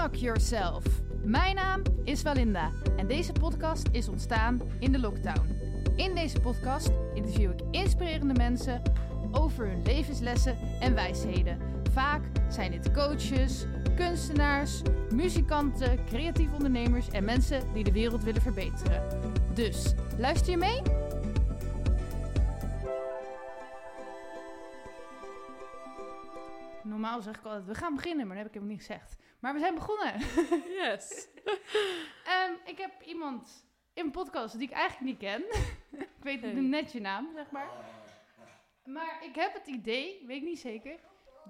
Unlock Yourself. Mijn naam is Valinda en deze podcast is ontstaan in de lockdown. In deze podcast interview ik inspirerende mensen over hun levenslessen en wijsheden. Vaak zijn dit coaches, kunstenaars, muzikanten, creatieve ondernemers en mensen die de wereld willen verbeteren. Dus luister je mee? Normaal zeg ik altijd, we gaan beginnen, maar dat heb ik helemaal niet gezegd. Maar we zijn begonnen. Yes. Ehm, ik heb iemand in een podcast die ik eigenlijk niet ken. ik weet Hey. net je naam, zeg maar. Maar ik heb het idee, weet ik niet zeker,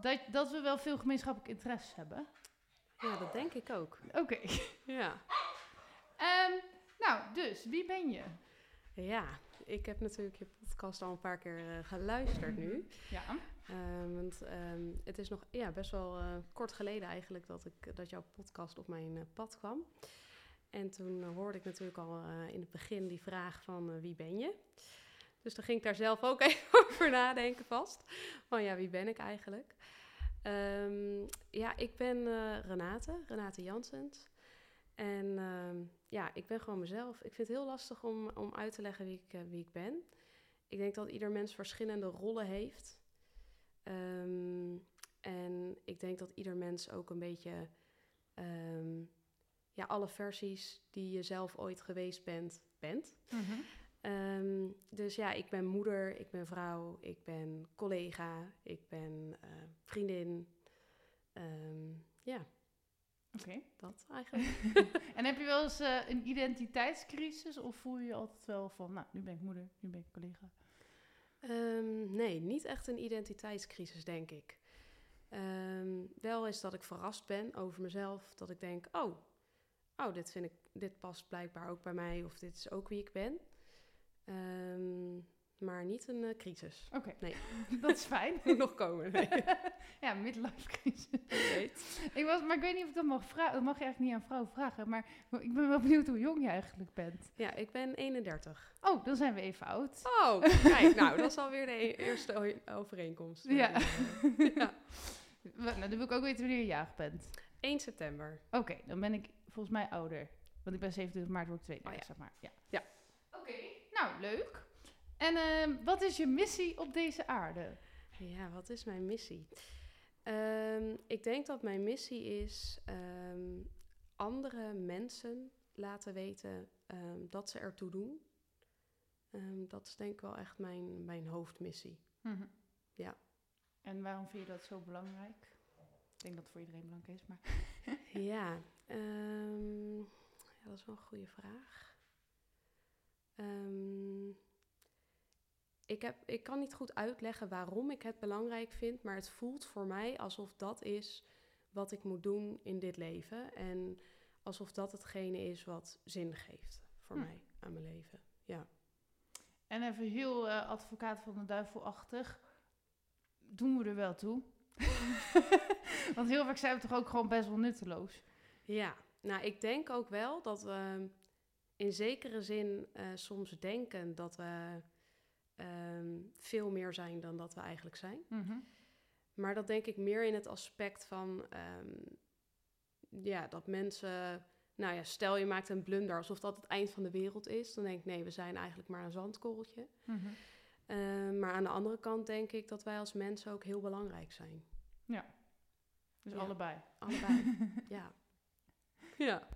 dat, dat we wel veel gemeenschappelijke interesses hebben. Ja, dat denk ik ook. Oké. Ja. Ehm, nou, dus, wie ben je? Ja, ik heb natuurlijk je podcast al een paar keer eh, geluisterd nu. Ja. Ehm, want ehm, het is nog ja, best wel eh, kort geleden eigenlijk dat, ik, dat jouw podcast op mijn eh, pad kwam. En toen eh, hoorde ik natuurlijk al in het begin die vraag van wie ben je? Dus dan ging ik daar zelf ook even over nadenken vast. Van ja, wie ben ik eigenlijk? Ehm, ja, ik ben Renate, Renate Jansens. En ja, ik ben gewoon mezelf. Ik vind het heel lastig om, om uit te leggen wie ik, wie ik ben. Ik denk dat ieder mens verschillende rollen heeft. Ehm, en ik denk dat ieder mens ook een beetje ehm, ja, alle versies die je zelf ooit geweest bent, bent. Mhm. Ehm, dus ja, ik ben moeder, ik ben vrouw, ik ben collega, ik ben eh, vriendin. Ja, Oké. dat eigenlijk. en heb je wel eens eh, een identiteitscrisis of voel je je altijd wel van, nou, nu ben ik moeder, nu ben ik collega? Ehm, nee, niet echt een identiteitscrisis, denk ik. Ehm, wel is dat ik verrast ben over mezelf. Dat ik denk, oh, oh dit, vind ik, dit past blijkbaar ook bij mij. Of dit is ook wie ik ben. Ehm, maar niet een eh, crisis. Oké, Nee. dat is fijn. Moet nog komen, nee. ja, midlife crisis. Ik was, maar ik weet niet of ik dat mag vragen. Dat mag je eigenlijk niet aan vrouwen vragen. Maar ik ben wel benieuwd hoe jong je eigenlijk bent. Ja, ik ben 31. Oh, dan zijn we even oud. Oh, kijk, nou, dat is alweer de e- eerste overeenkomst. Ja. ja. Nou, dan wil ik ook weten wanneer je jarig bent. 1 september. Oké, dan ben ik volgens mij ouder. Want ik ben 27 maart, word ik 32, Oh ja. zeg maar. Ja. Ja. Oké, nou, leuk. En ehm, wat is je missie op deze aarde? Ja, wat is mijn missie? Ehm, ik denk dat mijn missie is ehm, andere mensen laten weten ehm, dat ze ertoe doen. Dat is denk ik wel echt mijn, mijn hoofdmissie. Ja. En waarom vind je dat zo belangrijk? Ik denk dat het voor iedereen belangrijk is, maar... ja, ja, dat is wel een goede vraag. Ehm, ik, heb, ik kan niet goed uitleggen waarom ik het belangrijk vind, maar het voelt voor mij alsof dat is wat ik moet doen in dit leven. En alsof dat hetgene is wat zin geeft voor Hm. mij aan mijn leven. Ja. En even heel eh, advocaat van de duivelachtig. Doen we er wel toe? Want heel vaak zijn we toch ook gewoon best wel nutteloos. Ja, nou ik denk ook wel dat we in zekere zin eh, soms denken dat we ehm, veel meer zijn dan dat we eigenlijk zijn. Maar dat denk ik meer in het aspect van ehm, ja, dat mensen. Nou ja, stel je maakt een blunder alsof dat het eind van de wereld is. Dan denk ik, nee, we zijn eigenlijk maar een zandkorreltje. Ehm, maar aan de andere kant denk ik dat wij als mensen ook heel belangrijk zijn. Dus Ja. allebei. Allebei. ja. Ja.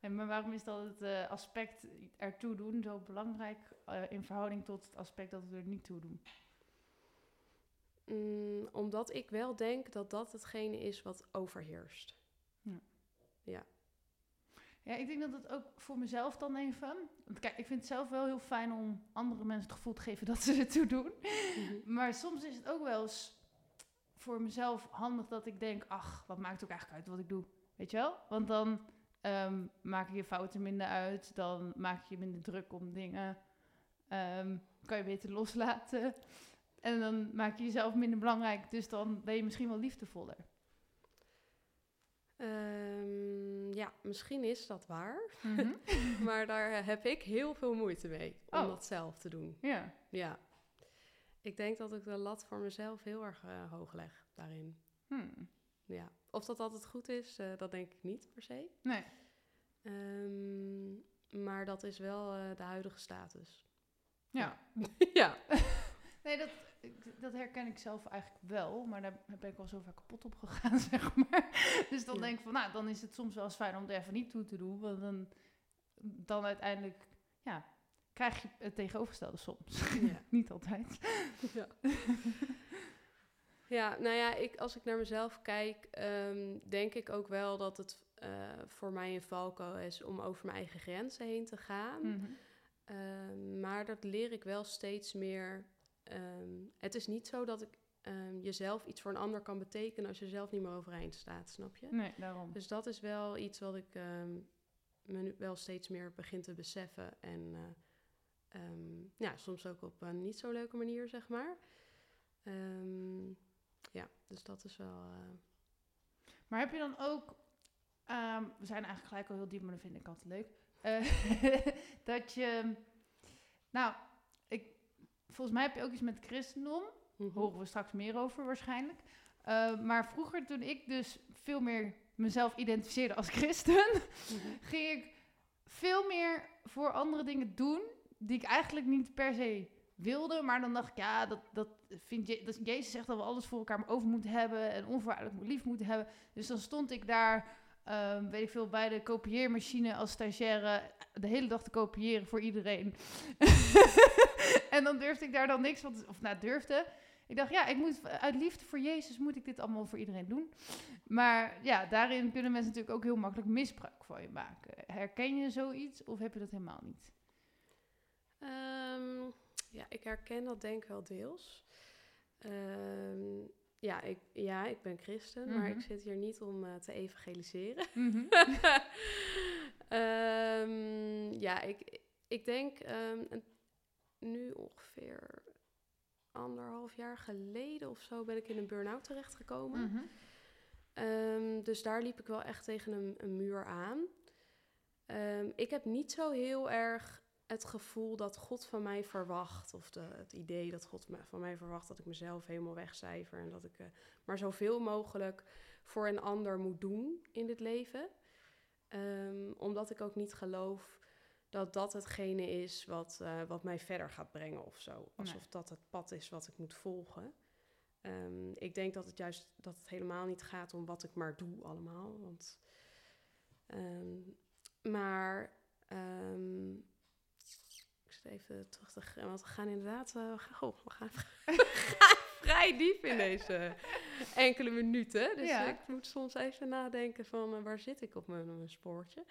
En maar waarom is dat het eh, aspect ertoe doen zo belangrijk eh, in verhouding tot het aspect dat we er niet toe doen? Mm, omdat ik wel denk dat dat hetgene is wat overheerst. Ja, ik denk dat het ook voor mezelf dan even. Want kijk, ik vind het zelf wel heel fijn om andere mensen het gevoel te geven dat ze ertoe doen. Maar soms is het ook wel eens voor mezelf handig dat ik denk: ach, wat maakt ook eigenlijk uit wat ik doe? Weet je wel? Want dan ehm, maak je je fouten minder uit, dan maak je je minder druk om dingen, Ehm, kan je beter loslaten. En dan maak je jezelf minder belangrijk, dus dan ben je misschien wel liefdevoller. Ehm, ja, misschien is dat waar. Mhm. Maar daar heb ik heel veel moeite mee om Oh. dat zelf te doen. Ja. Ja. Ik denk dat ik de lat voor mezelf heel erg eh, hoog leg daarin. Hmm. ja. Of dat altijd goed is, eh, dat denk ik niet per se. Nee. Ehm, maar dat is wel eh, de huidige status. Ja. ja. Nee, dat, dat herken ik zelf eigenlijk wel. Maar daar ben ik wel zo vaak kapot op gegaan, zeg maar. Dus dan Ja. denk ik van, nou, dan is het soms wel eens fijn om er even niet toe te doen. Want dan, dan uiteindelijk, ja, krijg je het tegenovergestelde soms. Ja. niet altijd. Ja. Ja, nou ja, ik, als ik naar mezelf kijk, ehm, denk ik ook wel dat het eh, voor mij een valko is om over mijn eigen grenzen heen te gaan. Mhm. Ehm, maar dat leer ik wel steeds meer. Ehm, het is niet zo dat ik jezelf iets voor een ander kan betekenen als je zelf niet meer overeind staat, snap je? Nee, daarom. Dus dat is wel iets wat ik me nu wel steeds meer begin te beseffen. En eh, ja, soms ook op een niet zo leuke manier, zeg maar. Ehm, ja, dus dat is wel. eh, Maar heb je dan ook, ehm, we zijn eigenlijk gelijk al heel diep, maar dat vind ik altijd leuk. eh, dat je, nou, ik, volgens mij heb je ook iets met christendom. mhm. horen we straks meer over waarschijnlijk. Uh, maar vroeger, toen ik dus veel meer mezelf identificeerde als christen, Mhm. ging ik veel meer voor andere dingen doen die ik eigenlijk niet per se wilde. Maar dan dacht ik, ja, dat, dat je, dat Jezus zegt dat we alles voor elkaar over moeten hebben en onvoorwaardelijk lief moeten hebben. Dus dan stond ik daar, ehm, weet ik veel, bij de kopieermachine als stagiaire de hele dag te kopiëren voor iedereen. en dan durfde ik daar dan niks van, of nou durfde. Ik dacht, ja, ik moet uit liefde voor Jezus moet ik dit allemaal voor iedereen doen. Maar ja, daarin kunnen mensen natuurlijk ook heel makkelijk misbruik van je maken. Herken je zoiets of heb je dat helemaal niet? Ehm, ja, ik herken dat denk ik wel deels. Ehm, ja, ik, ja, ik ben christen, maar Mhm. ik zit hier niet om eh, te evangeliseren. Mhm. Ehm, ja, ik, ik denk ehm, een- nu ongeveer anderhalf jaar geleden of zo ben ik in een burn-out terechtgekomen. Mhm. Ehm, dus daar liep ik wel echt tegen een, een muur aan. Ik heb niet zo heel erg het gevoel dat God van mij verwacht, of de, het idee dat God van mij verwacht dat ik mezelf helemaal wegcijfer en dat ik eh, maar zoveel mogelijk voor een ander moet doen in dit leven. Ehm, omdat ik ook niet geloof dat dat hetgene is wat, eh, wat mij verder gaat brengen of zo. Alsof dat het pad is wat ik moet volgen. Ehm, ik denk dat het juist dat het helemaal niet gaat om wat ik maar doe allemaal. Want, ehm, maar zit even terug te gaan. Want we gaan inderdaad. eh, we gaan, goh, we gaan, vrij diep in deze enkele minuten. Dus Ja. ik moet soms even nadenken van eh, waar zit ik op mijn, mijn spoortje.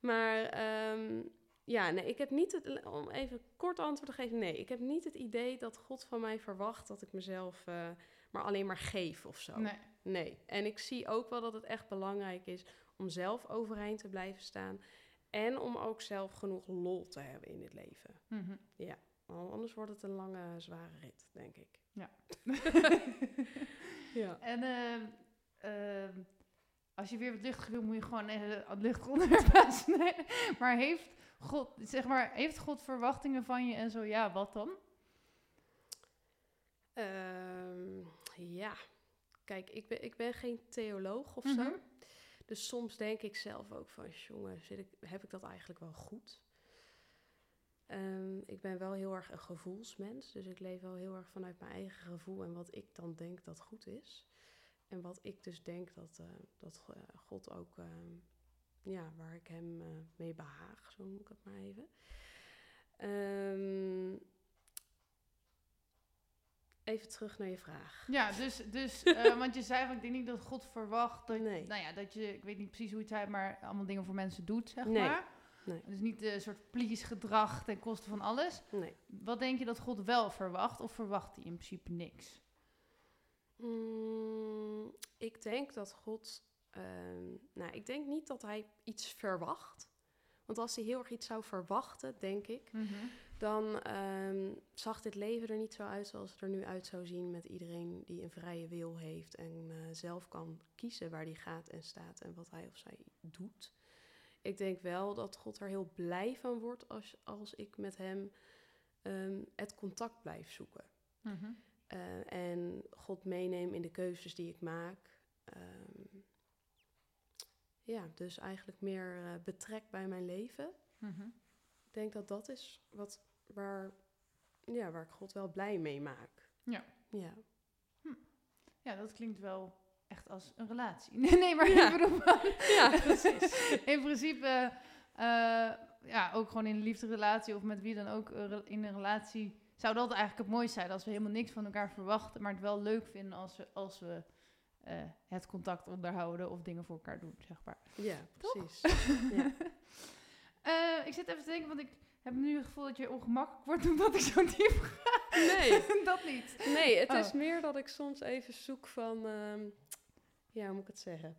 Maar ehm, ja, nee, ik heb niet het, om even kort antwoord te geven, nee, ik heb niet het idee dat God van mij verwacht dat ik mezelf eh, maar alleen maar geef of zo. Nee. Nee. En ik zie ook wel dat het echt belangrijk is om zelf overeind te blijven staan en om ook zelf genoeg lol te hebben in het leven. Mhm. Want anders wordt het een lange, zware rit, denk ik. Ja. ja. En ehm, ehm, als je weer wat luchtig wil, moet je gewoon even het luchtonderwerp. Maar heeft God, zeg maar, heeft God verwachtingen van je en zo? Ja, wat dan? Ehm, ja, kijk, ik ben, ik ben geen theoloog of Mhm. zo. Dus soms denk ik zelf ook van, jongen, zit ik, heb ik dat eigenlijk wel goed? Ehm, ik ben wel heel erg een gevoelsmens, dus ik leef wel heel erg vanuit mijn eigen gevoel en wat ik dan denk dat goed is. En wat ik dus denk dat, eh, dat eh, God ook, ehm, ja, waar ik hem eh, mee behaag, zo noem ik het maar even. Ehm, even terug naar je vraag. Ja, dus, dus eh, want je zei van, ik denk niet dat God verwacht dat, Nee. nou ja, dat je, ik weet niet precies hoe je het zei, maar allemaal dingen voor mensen doet, zeg Nee. maar. Nee. Dus niet een soort please gedrag ten koste van alles. Nee. Wat denk je dat God wel verwacht of verwacht hij in principe niks? Mm, ik denk dat God. ehm, nou, ik denk niet dat hij iets verwacht. Want als hij heel erg iets zou verwachten, denk ik, dan ehm, zag dit leven er niet zo uit zoals het er nu uit zou zien met iedereen die een vrije wil heeft en eh, zelf kan kiezen waar hij gaat en staat en wat hij of zij doet. Ik denk wel dat God er heel blij van wordt als, als ik met hem ehm, het contact blijf zoeken. Mhm. Eh, en God meeneem in de keuzes die ik maak. Ehm, ja, dus eigenlijk meer eh, betrek bij mijn leven. Mhm. Ik denk dat dat is wat, waar, ja, waar ik God wel blij mee maak. Ja. Ja. Ja, dat klinkt wel echt als een relatie. Nee, nee maar Ja. ik bedoel Ja, precies. in principe, eh, ja, ook gewoon in een liefderelatie of met wie dan ook in een relatie, zou dat eigenlijk het mooiste zijn als we helemaal niks van elkaar verwachten, maar het wel leuk vinden als we, als we eh, het contact onderhouden of dingen voor elkaar doen, zeg maar. Ja, precies. Ja. Eh, ik zit even te denken, want ik heb nu het gevoel dat je ongemakkelijk wordt omdat ik zo diep ga. Nee. dat niet. Nee, het Oh. is meer dat ik soms even zoek van, ehm, ja, hoe moet ik het zeggen?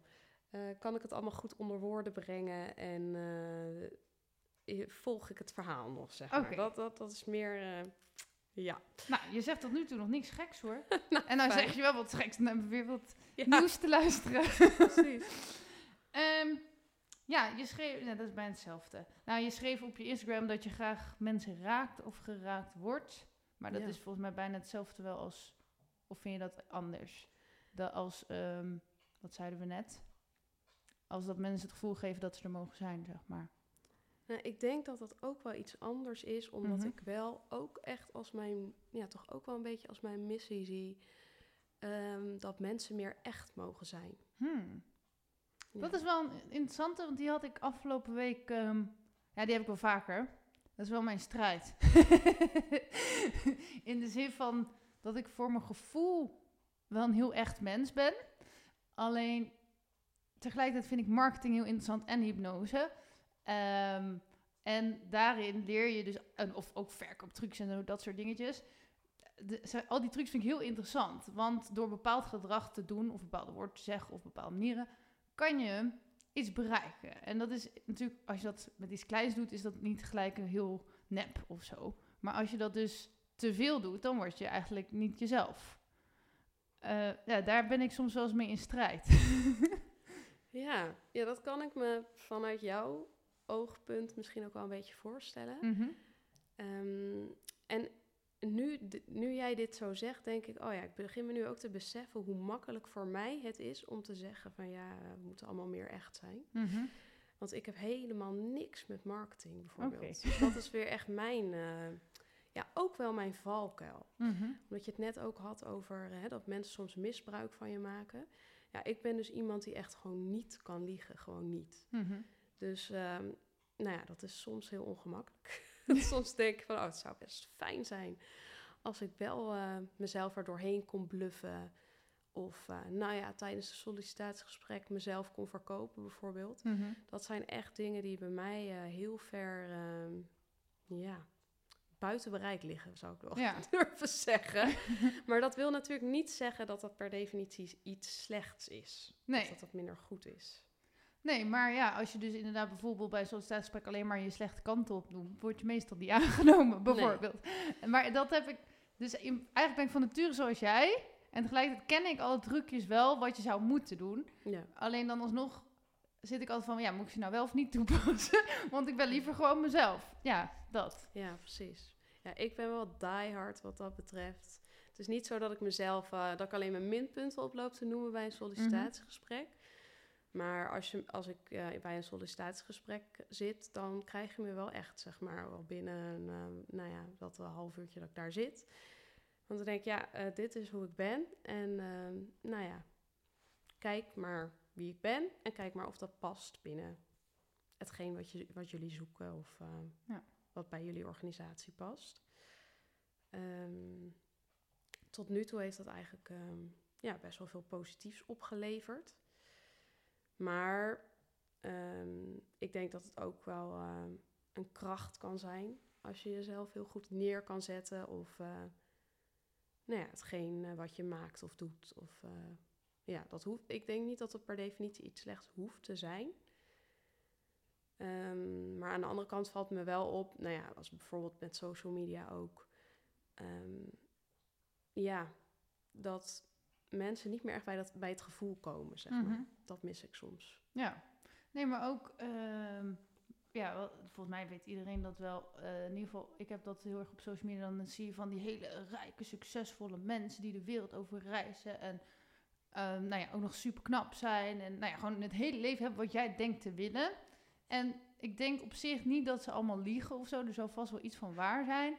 Eh, kan ik het allemaal goed onder woorden brengen en eh, volg ik het verhaal nog, zeg maar. Oké. Dat, dat, dat is meer, eh, ja. Nou, je zegt tot nu toe nog niks geks hoor. Nou, en dan fijn. zeg je wel wat geks, dan hebben we weer wat Ja, nieuws te luisteren. precies. Ehm, ja, je schreef, ja, dat is bijna hetzelfde. Nou, je schreef op je Instagram dat je graag mensen raakt of geraakt wordt. Maar dat Ja. is volgens mij bijna hetzelfde wel als, of vind je dat anders? Dat als, ehm, wat zeiden we net? Als dat mensen het gevoel geven dat ze er mogen zijn, zeg maar. Nou, ik denk dat dat ook wel iets anders is, omdat Mhm. ik wel ook echt als mijn, ja, toch ook wel een beetje als mijn missie zie, ehm, dat mensen meer echt mogen zijn. Hmm. Dat is wel een interessante, want die had ik afgelopen week. ehm, ja, die heb ik wel vaker. Dat is wel mijn strijd. In de zin van dat ik voor mijn gevoel wel een heel echt mens ben. Alleen tegelijkertijd vind ik marketing heel interessant en hypnose. Ehm, en daarin leer je dus, of ook verkooptrucs en dat soort dingetjes. Al die trucs vind ik heel interessant. Want door bepaald gedrag te doen, of bepaalde woorden te zeggen, of bepaalde manieren, kan je iets bereiken. En dat is natuurlijk, als je dat met iets kleins doet, is dat niet gelijk een heel nep of zo. Maar als je dat dus te veel doet, dan word je eigenlijk niet jezelf. Eh, ja, daar ben ik soms wel eens mee in strijd. Ja, ja, dat kan ik me vanuit jouw oogpunt misschien ook wel een beetje voorstellen. Mhm. Ehm, en nu, nu jij dit zo zegt, denk ik, oh ja, ik begin me nu ook te beseffen hoe makkelijk voor mij het is om te zeggen van ja, we moeten allemaal meer echt zijn. Mhm. Want ik heb helemaal niks met marketing bijvoorbeeld. Dus dat is weer echt mijn, eh, ja, ook wel mijn valkuil. Mhm. Omdat je het net ook had over hè, dat mensen soms misbruik van je maken. Ja, ik ben dus iemand die echt gewoon niet kan liegen, gewoon niet. Mhm. Dus ehm, nou ja, dat is soms heel ongemakkelijk. soms denk ik van, oh, het zou best fijn zijn als ik wel eh, mezelf er doorheen kon bluffen. Of eh, nou ja, tijdens een sollicitatiegesprek mezelf kon verkopen bijvoorbeeld. Mhm. Dat zijn echt dingen die bij mij eh, heel ver, ehm, ja, buiten bereik liggen, zou ik wel Ja. durven zeggen. maar dat wil natuurlijk niet zeggen dat dat per definitie iets slechts is. Of dat dat minder goed is. Nee, maar ja, als je dus inderdaad bijvoorbeeld bij een sollicitatiegesprek alleen maar je slechte kant op doet, word je meestal niet aangenomen, bijvoorbeeld. Maar dat heb ik, dus in- eigenlijk ben ik van nature zoals jij. En tegelijkertijd ken ik alle trucjes wel wat je zou moeten doen. Ja. Alleen dan alsnog zit ik altijd van, ja, moet ik ze nou wel of niet toepassen? Want ik ben liever gewoon mezelf. Ja, dat. Ja, precies. Ja, ik ben wel diehard wat dat betreft. Het is niet zo dat ik mezelf, eh, dat ik alleen mijn minpunten oploop te noemen bij een sollicitatiegesprek. Maar als, je, als ik eh, bij een sollicitatiegesprek zit, dan krijg je me wel echt, zeg maar, wel binnen een, eh, nou ja, dat een half uurtje dat ik daar zit. Want dan denk ik, ja, eh, dit is hoe ik ben. En ehm, nou ja, kijk maar wie ik ben en kijk maar of dat past binnen hetgeen wat, je, wat jullie zoeken of eh, Ja. wat bij jullie organisatie past. Ehm, tot nu toe heeft dat eigenlijk ehm, ja, best wel veel positiefs opgeleverd. Maar ehm, ik denk dat het ook wel ehm, een kracht kan zijn als je jezelf heel goed neer kan zetten of eh, nou ja, hetgeen eh, wat je maakt of doet. Of, eh, ja, dat hoeft, ik denk niet dat het per definitie iets slechts hoeft te zijn. Ehm, maar aan de andere kant valt me wel op, nou ja, als bijvoorbeeld met social media ook. ja, dat mensen niet meer echt bij, dat, bij het gevoel komen, zeg maar. Mhm. Dat mis ik soms. Ja. Nee, maar ook, ehm, ja, wel, volgens mij weet iedereen dat wel. Eh, in ieder geval, ik heb dat heel erg op social media. Dan zie je van die hele rijke, succesvolle mensen die de wereld over reizen. En ehm, nou ja, ook nog super knap zijn. En nou ja, gewoon het hele leven hebben wat jij denkt te willen. En ik denk op zich niet dat ze allemaal liegen of zo. Er zal vast wel iets van waar zijn.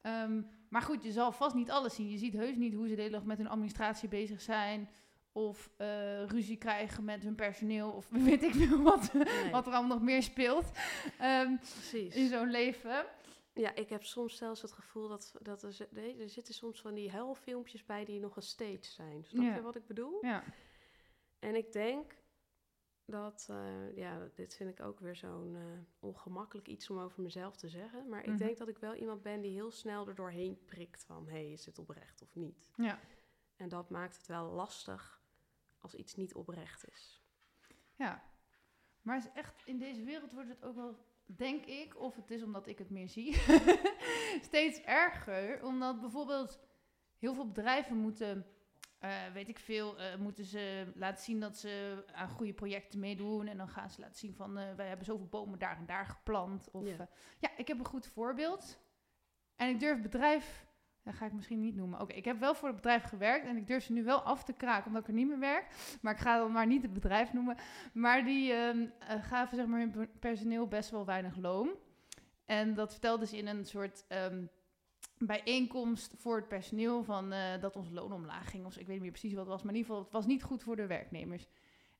Ehm, maar goed, je zal vast niet alles zien. Je ziet heus niet hoe ze de hele dag met hun administratie bezig zijn. Of eh, ruzie krijgen met hun personeel. Of weet ik veel wat, Nee. wat er allemaal nog meer speelt ehm, Precies. in zo'n leven. Ja, ik heb soms zelfs het gevoel dat, dat er, nee, er zitten soms van die huilfilmpjes bij die nog een stage zijn. Snap Ja. je wat ik bedoel? Ja, En ik denk dat, eh, ja, dit vind ik ook weer zo'n eh, ongemakkelijk iets om over mezelf te zeggen. Maar Mhm. ik denk dat ik wel iemand ben die heel snel er doorheen prikt van, hé, hey, is dit oprecht of niet? ja, En dat maakt het wel lastig als iets niet oprecht is. ja. Maar is echt, in deze wereld wordt het ook wel, denk ik, of het is omdat ik het meer zie, steeds erger. Omdat bijvoorbeeld heel veel bedrijven moeten, eh, weet ik veel, eh, moeten ze laten zien dat ze aan goede projecten meedoen. En dan gaan ze laten zien van, eh, wij hebben zoveel bomen daar en daar geplant. Of Ja. ja, ik heb een goed voorbeeld. En ik durf het bedrijf, dat ga ik misschien niet noemen. Oké, ik heb wel voor het bedrijf gewerkt en ik durf ze nu wel af te kraken omdat ik er niet meer werk. Maar ik ga dan maar niet het bedrijf noemen. Maar die ehm, eh, gaven zeg maar hun per- personeel best wel weinig loon. En dat vertelde ze in een soort ehm, bijeenkomst voor het personeel van eh, dat ons loon omlaag ging. Of ik weet niet meer precies wat het was, maar in ieder geval, het was niet goed voor de werknemers.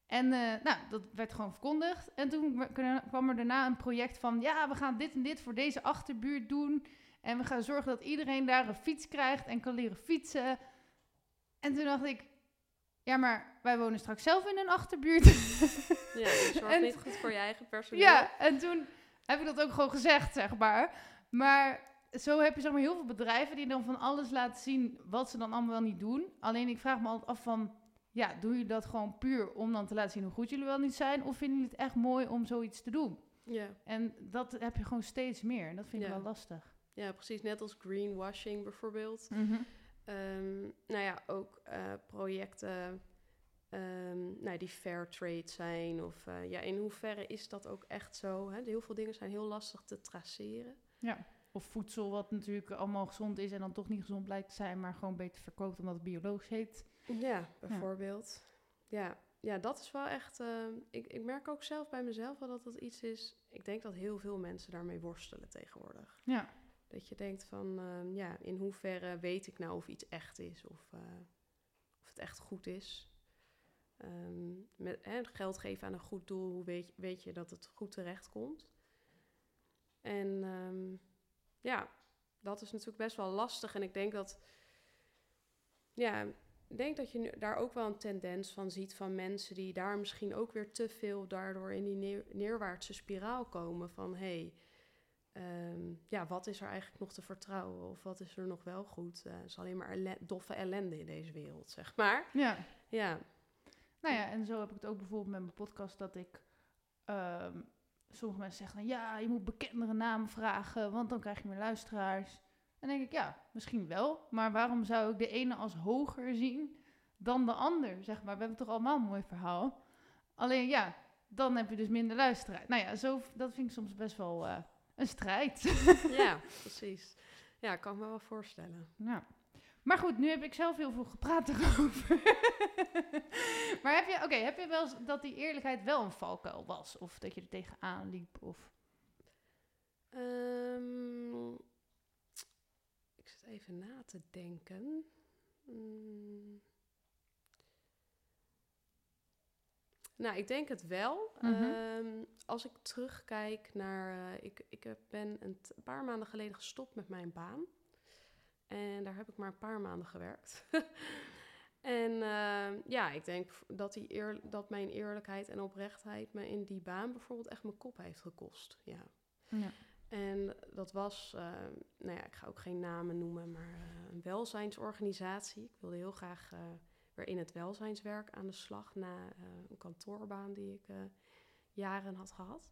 En eh, nou, dat werd gewoon verkondigd. En toen wa- kwam er daarna een project van, ja, we gaan dit en dit voor deze achterbuurt doen. En we gaan zorgen dat iedereen daar een fiets krijgt en kan leren fietsen. En toen dacht ik, ja, maar wij wonen straks zelf in een achterbuurt. Ja, je zorgt En- niet goed voor je eigen personeel. Ja, en toen heb ik dat ook gewoon gezegd, zeg maar. Maar zo heb je zeg maar heel veel bedrijven die dan van alles laten zien wat ze dan allemaal wel niet doen. Alleen ik vraag me altijd af van, ja, doen jullie dat gewoon puur om dan te laten zien hoe goed jullie wel niet zijn? Of vinden jullie het echt mooi om zoiets te doen? Ja. En dat heb je gewoon steeds meer. En dat vind ik Ja. wel lastig. ja, precies. Net als greenwashing bijvoorbeeld. Ehm, nou ja, ook eh, projecten ehm, nou, die fair trade zijn. Of eh, ja, in hoeverre is dat ook echt zo? Hè? Heel veel dingen zijn heel lastig te traceren. Ja. Of voedsel wat natuurlijk allemaal gezond is en dan toch niet gezond blijkt te zijn, maar gewoon beter verkoopt omdat het biologisch heet. Ja, bijvoorbeeld. Ja, ja dat is wel echt. ehm, ik, ik merk ook zelf bij mezelf wel dat dat iets is. Ik denk dat heel veel mensen daarmee worstelen tegenwoordig. Ja. Dat je denkt van, ehm, ja, in hoeverre weet ik nou of iets echt is of, eh, of het echt goed is. Ehm, met hè, geld geven aan een goed doel, hoe weet, weet je dat het goed terecht komt? En ja, dat is natuurlijk best wel lastig. En ik denk dat, ja, ik denk dat je nu daar ook wel een tendens van ziet van mensen die daar misschien ook weer te veel daardoor in die neer- neerwaartse spiraal komen van hé, hey, ehm, ja, wat is er eigenlijk nog te vertrouwen of wat is er nog wel goed? Eh, Het is alleen maar doffe ellende in deze wereld, zeg maar. Ja. Ja, Nou ja, en zo heb ik het ook bijvoorbeeld met mijn podcast dat ik... ehm, sommige mensen zeggen dan, ja, je moet bekendere namen vragen, want dan krijg je meer luisteraars. En dan denk ik, ja, misschien wel. Maar waarom zou ik de ene als hoger zien dan de ander, zeg maar? We hebben toch allemaal een mooi verhaal. Alleen ja, dan heb je dus minder luisteraars. Nou ja, zo, dat vind ik soms best wel eh, een strijd. ja, precies. Ja, kan ik me wel voorstellen. Ja. Maar goed, nu heb ik zelf heel veel gepraat erover. maar heb je, oké, heb je wel eens dat die eerlijkheid wel een valkuil was? Of dat je er tegenaan liep? Of... Ehm, ik zit even na te denken. Mm. Nou, ik denk het wel. Mhm. Ehm, als ik terugkijk naar... eh, ik, ik ben een paar maanden geleden gestopt met mijn baan. En daar heb ik maar een paar maanden gewerkt. en ehm, ja, ik denk dat, die eer, dat mijn eerlijkheid en oprechtheid me in die baan bijvoorbeeld echt mijn kop heeft gekost. Ja. Ja. En dat was, eh, nou ja, ik ga ook geen namen noemen, maar eh, een welzijnsorganisatie. Ik wilde heel graag eh, weer in het welzijnswerk aan de slag na eh, een kantoorbaan die ik jaren had gehad.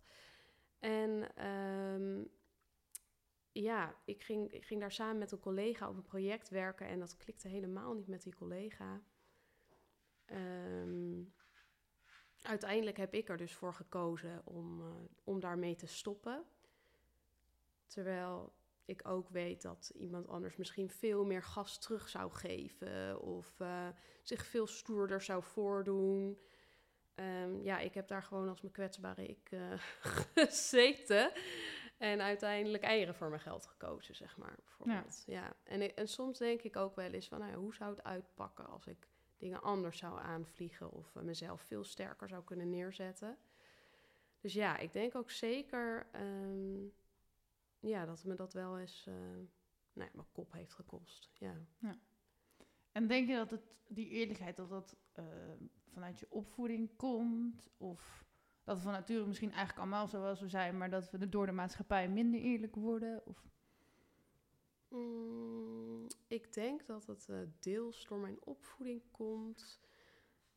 En ehm, ja, ik ging, ik ging daar samen met een collega op een project werken en dat klikte helemaal niet met die collega. Ehm, uiteindelijk heb ik er dus voor gekozen om, eh, om daarmee te stoppen. Terwijl ik ook weet dat iemand anders misschien veel meer gas terug zou geven of eh, zich veel stoerder zou voordoen. Ehm, ja, ik heb daar gewoon als mijn kwetsbare ik uh, gezeten. En uiteindelijk eieren voor mijn geld gekozen, zeg maar. Bijvoorbeeld. Ja. En, en soms denk ik ook wel eens van, nou ja, hoe zou het uitpakken als ik dingen anders zou aanvliegen of uh, mezelf veel sterker zou kunnen neerzetten. Dus ja, ik denk ook zeker um, ja, dat me dat wel eens uh, nou ja, mijn kop heeft gekost. Ja. ja. En denk je dat het, die eerlijkheid, dat dat uh, vanuit je opvoeding komt? Of dat we van nature misschien eigenlijk allemaal zoals we zijn, maar dat we door de maatschappij minder eerlijk worden? Of? Mm, ik denk dat het uh, deels door mijn opvoeding komt.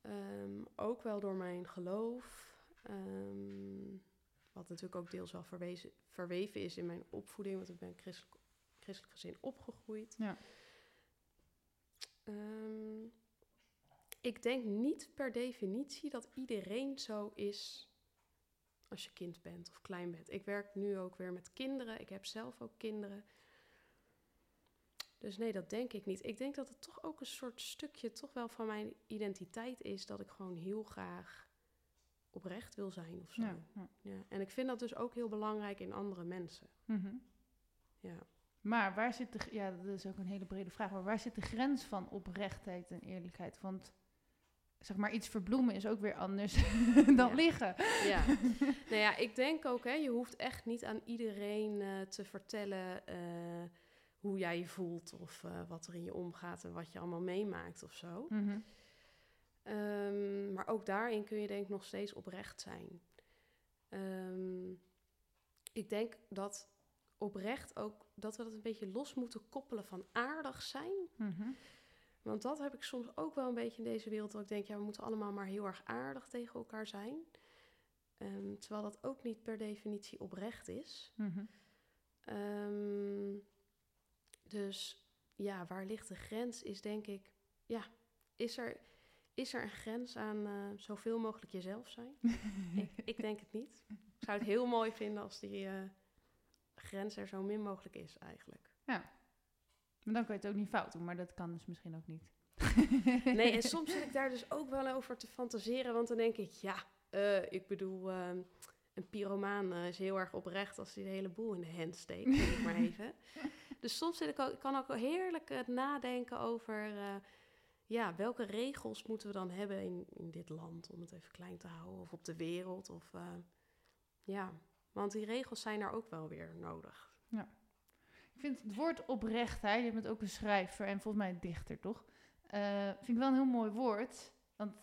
Um, ook wel door mijn geloof. Um, wat natuurlijk ook deels wel verwezen, verweven is in mijn opvoeding, want ik ben christelijk, christelijk gezin opgegroeid. Ja. Um, ik denk niet per definitie dat iedereen zo is als je kind bent of klein bent. Ik werk nu ook weer met kinderen. Ik heb zelf ook kinderen. Dus nee, dat denk ik niet. Ik denk dat het toch ook een soort stukje toch wel van mijn identiteit is dat ik gewoon heel graag oprecht wil zijn of zo. Ja, ja. En ik vind dat dus ook heel belangrijk in andere mensen. Mhm. Ja. Maar waar zit de, ja, dat is ook een hele brede vraag, maar waar zit de grens van oprechtheid en eerlijkheid? Want zeg maar iets verbloemen is ook weer anders dan liggen. Ja, nou ja, ik denk ook, hè, je hoeft echt niet aan iedereen uh, te vertellen uh, hoe jij je voelt of uh, wat er in je omgaat en wat je allemaal meemaakt of zo. Mm -hmm. um, maar ook daarin kun je denk ik nog steeds oprecht zijn. Um, ik denk dat oprecht ook dat we dat een beetje los moeten koppelen van aardig zijn. Mm -hmm. Want dat heb ik soms ook wel een beetje in deze wereld. Dat ik denk, ja, we moeten allemaal maar heel erg aardig tegen elkaar zijn. Um, terwijl dat ook niet per definitie oprecht is. Mm -hmm. um, dus ja, waar ligt de grens? Is denk ik, ja, is er, is er een grens aan uh, zoveel mogelijk jezelf zijn? ik, ik, denk het niet. Ik zou het heel mooi vinden als die uh, grens er zo min mogelijk is, eigenlijk. Ja. Maar dan kan je het ook niet fout doen, maar dat kan dus misschien ook niet. nee, en soms zit ik daar dus ook wel over te fantaseren, want dan denk ik, ja, uh, ik bedoel, uh, een pyromaan uh, is heel erg oprecht als hij de hele boel in de hand steekt, zeg maar even. Dus soms zit ik ook, kan ook heerlijk nadenken over, ja, welke regels moeten we dan hebben in, in dit land, om het even klein te houden, of op de wereld, of ja, want die regels zijn daar ook wel weer nodig. Ja. Ik vind het woord oprechtheid, je bent ook een schrijver en volgens mij een dichter, toch? Uh, vind ik wel een heel mooi woord. Want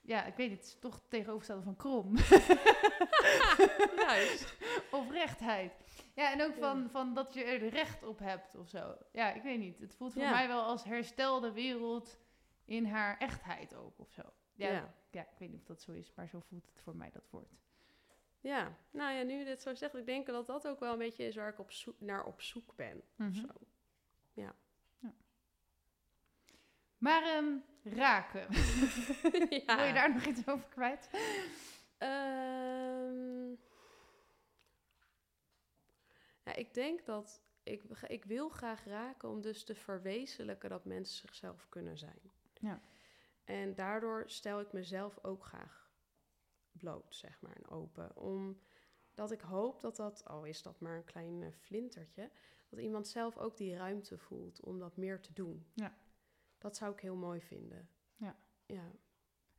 ja, ik weet het, het is toch tegenovergestelde van krom. Juist. Oprechtheid. Ja, en ook van, van dat je er recht op hebt of zo. Ja, ik weet niet. Het voelt voor mij wel als herstel de wereld in haar echtheid ook of zo. Ja, ja. ja, ik weet niet of dat zo is, maar zo voelt het voor mij, dat woord. Ja, nou ja, nu je dit zo zegt, ik denk dat dat ook wel een beetje is waar ik op zoek, naar op zoek ben. Mm -hmm. zo. Ja. ja. Maar um, raken. ja. Wil je daar nog iets over kwijt? Um, ja, ik denk dat ik, ik wil graag raken om dus te verwezenlijken dat mensen zichzelf kunnen zijn. Ja. En daardoor stel ik mezelf ook graag bloot, zeg maar, en open. Omdat ik hoop dat dat, al oh, is dat maar een klein uh, flintertje, dat iemand zelf ook die ruimte voelt om dat meer te doen. Ja. Dat zou ik heel mooi vinden. Ja. ja.